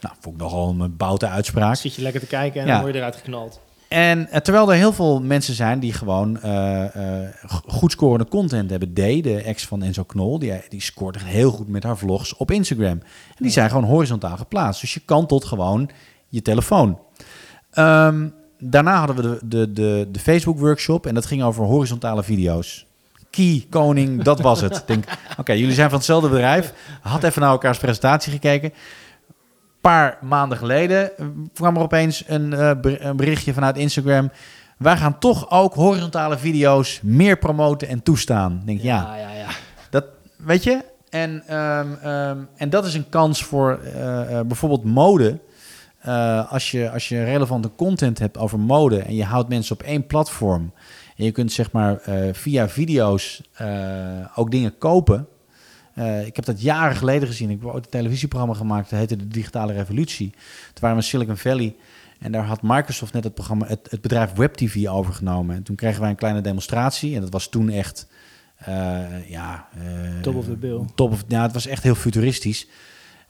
Nou, vond ik nogal een boute uitspraak. Zit je lekker te kijken en dan word je eruit geknald. En eh, terwijl er heel veel mensen zijn die gewoon g- goed scorende content hebben. D, de ex van Enzo Knol, die, die scoort echt heel goed met haar vlogs op Instagram. En die zijn gewoon horizontaal geplaatst. Dus je kantelt gewoon je telefoon. Ehm, daarna hadden we de, de, de, de Facebook workshop en dat ging over horizontale video's. Key, koning, dat was het. Ik Denk, oké, jullie zijn van hetzelfde bedrijf. Had even naar elkaars presentatie gekeken. Paar maanden geleden kwam er opeens een, een berichtje vanuit Instagram. Wij gaan toch ook horizontale video's meer promoten en toestaan. Denk ja, ja, ja, ja. Dat weet je. En, ehm, ehm, en dat is een kans voor bijvoorbeeld mode. als, je, als je relevante content hebt over mode en je houdt mensen op één platform en je kunt zeg maar via video's ook dingen kopen. Uh, ik heb dat jaren geleden gezien. Ik heb ooit een televisieprogramma gemaakt. Dat heette De Digitale Revolutie. Toen waren we in Silicon Valley. En daar had Microsoft net het, programma, het, het bedrijf WebTV overgenomen. En toen kregen wij een kleine demonstratie. En dat was toen echt... ja, top of the bill. Top of, ja, het was echt heel futuristisch.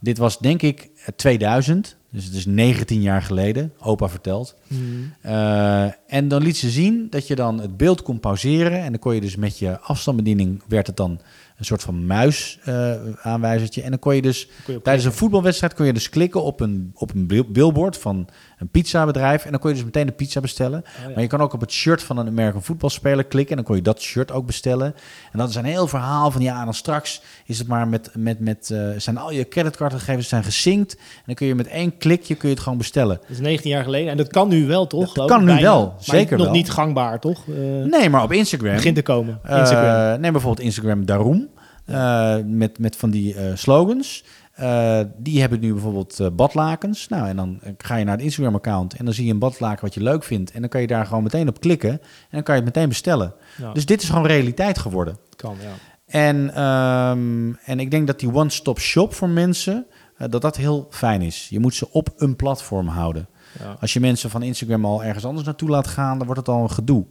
Dit was denk ik 2000. Dus het is 19 jaar geleden, opa vertelt. Mm. Uh, en dan liet ze zien dat je dan het beeld kon pauzeren. En dan kon je dus met je afstandsbediening, werd het dan een soort van muis uh, aanwijzertje. En dan kon je dus tijdens een voetbalwedstrijd kon je dus klikken op een, op een billboard van een pizzabedrijf. En dan kon je dus meteen de pizza bestellen. Oh, maar je kan ook op het shirt van een American voetbalspeler klikken. En dan kon je dat shirt ook bestellen. En dat is een heel verhaal van ja, dan straks is het maar met, met, met uh, zijn al je creditcardgegevens zijn gesinkt. En dan kun je met één klikje kun je het gewoon bestellen. Dat is 19 jaar geleden. En dat kan nu wel, toch? Dat kan nu wel, zeker nog niet gangbaar, toch? Uh, nee, maar op Instagram. Begint te komen. Instagram. neem bijvoorbeeld Instagram daarom. Uh, met, met van die uh, slogans. Uh, die hebben nu bijvoorbeeld badlakens. Nou, en dan ga je naar het Instagram-account en dan zie je een badlaken wat je leuk vindt. En dan kan je daar gewoon meteen op klikken en dan kan je het meteen bestellen. Ja. Dus dit is gewoon realiteit geworden. Kan, ja. En, um, en ik denk dat die one-stop shop voor mensen, dat dat heel fijn is. Je moet ze op een platform houden. Ja. Als je mensen van Instagram al ergens anders naartoe laat gaan, dan wordt het al een gedoe.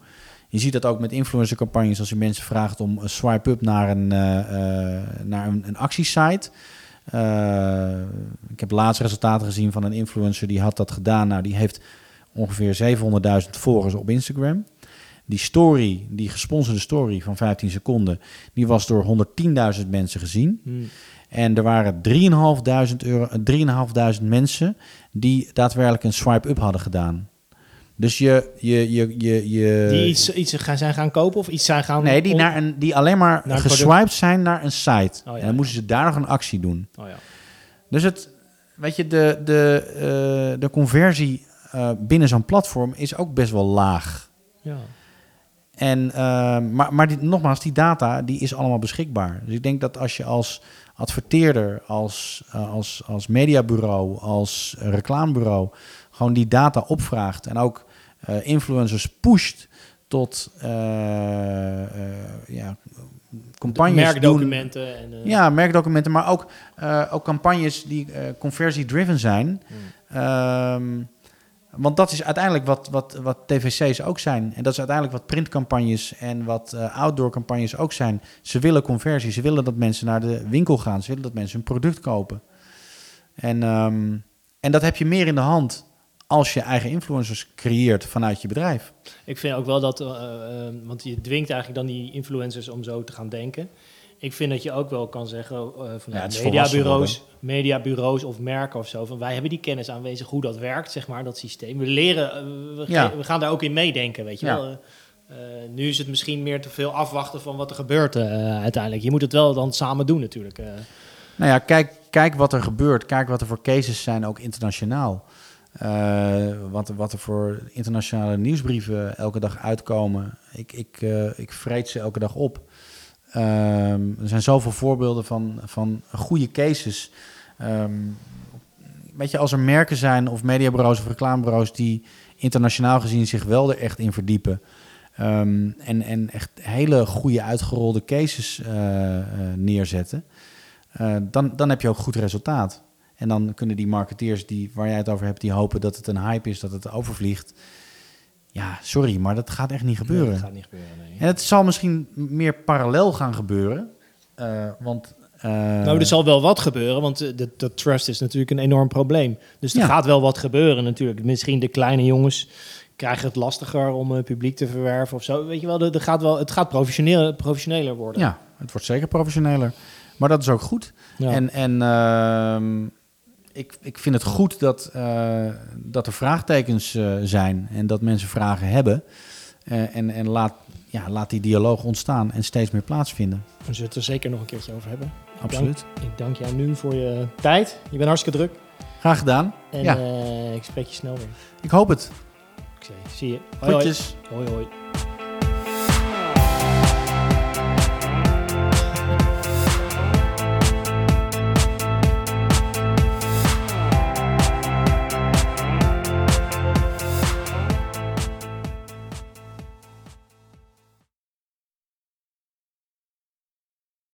Je ziet dat ook met influencercampagnes als je mensen vraagt om een swipe-up naar een, uh, naar een, een actiesite. Uh, ik heb laatst resultaten gezien van een influencer die had dat gedaan. Nou, die heeft ongeveer 700.000 volgers op Instagram. Die story, die gesponsorde story van 15 seconden, die was door 110.000 mensen gezien. Hmm. En er waren 3.500 euro, 3.500 mensen die daadwerkelijk een swipe-up hadden gedaan. Dus je, je, je, je, je... Die iets, iets gaan zijn gaan kopen of iets zijn gaan... Nee, die, naar een, die alleen maar geswiped zijn naar een site. Oh, ja, en dan moesten ze daar nog een actie doen. Oh, ja. Dus het, weet je, de, de, uh, de conversie uh, binnen zo'n platform is ook best wel laag. Ja. En, uh, maar maar die, nogmaals, die data die is allemaal beschikbaar. Dus ik denk dat als je als adverteerder, als, als, als mediabureau, als reclamebureau gewoon die data opvraagt en ook uh, influencers pusht tot uh, uh, ja, campagnes merkdocumenten doen. En, ja, merkdocumenten, maar ook, ook campagnes die conversie-driven zijn. Hmm. Um, want dat is uiteindelijk wat, wat, wat TVC's ook zijn. En dat is uiteindelijk wat printcampagnes en wat uh, outdoor-campagnes ook zijn. Ze willen conversie, ze willen dat mensen naar de winkel gaan, ze willen dat mensen een product kopen. En, um, en dat heb je meer in de hand als je eigen influencers creëert vanuit je bedrijf. Ik vind ook wel dat, uh, uh, want je dwingt eigenlijk dan die influencers om zo te gaan denken. Ik vind dat je ook wel kan zeggen uh, van ja, mediabureaus, mediabureaus of merken of zo. Van wij hebben die kennis aanwezig hoe dat werkt, zeg maar, dat systeem. We leren, we, ja. we gaan daar ook in meedenken, weet je ja. wel. nu is het misschien meer te veel afwachten van wat er gebeurt uiteindelijk. Je moet het wel dan samen doen natuurlijk. Nou ja, kijk, kijk wat er gebeurt. Kijk wat er voor cases zijn, ook internationaal. Uh, wat, wat, er voor internationale nieuwsbrieven elke dag uitkomen. Ik, ik, uh, ik vreet ze elke dag op. Uh, er zijn zoveel voorbeelden van, van goede cases. Weet je, als er merken zijn of mediabureaus of reclamebureaus die internationaal gezien zich wel er echt in verdiepen. Um, en, en echt hele goede uitgerolde cases uh, neerzetten. dan, dan heb je ook goed resultaat. En dan kunnen die marketeers die, waar jij het over hebt, die hopen dat het een hype is, dat het overvliegt. Ja, sorry, maar dat gaat echt niet gebeuren. Nee, dat gaat niet gebeuren, nee. En het zal misschien meer parallel gaan gebeuren. Uh, want uh, nou, er zal wel wat gebeuren, want de, de trust is natuurlijk een enorm probleem. Dus er ja. gaat wel wat gebeuren natuurlijk. Misschien de kleine jongens krijgen het lastiger om uh, publiek te verwerven of zo. Weet je wel, er, gaat wel, het gaat professioneel, professioneler worden. Ja, het wordt zeker professioneler. Maar dat is ook goed. Ja. En, en uh, ik, ik vind het goed dat, uh, dat er vraagtekens uh, zijn en dat mensen vragen hebben. Uh, en en laat, ja, laat die dialoog ontstaan en steeds meer plaatsvinden. We zullen het er zeker nog een keertje over hebben. Absoluut. Ik dank, ik dank jou nu voor je tijd. Je bent hartstikke druk. Graag gedaan. En Ja. eh, ik spreek je snel weer. Ik hoop het. Ik zeg, zie je. Hoi, hoi, hoi.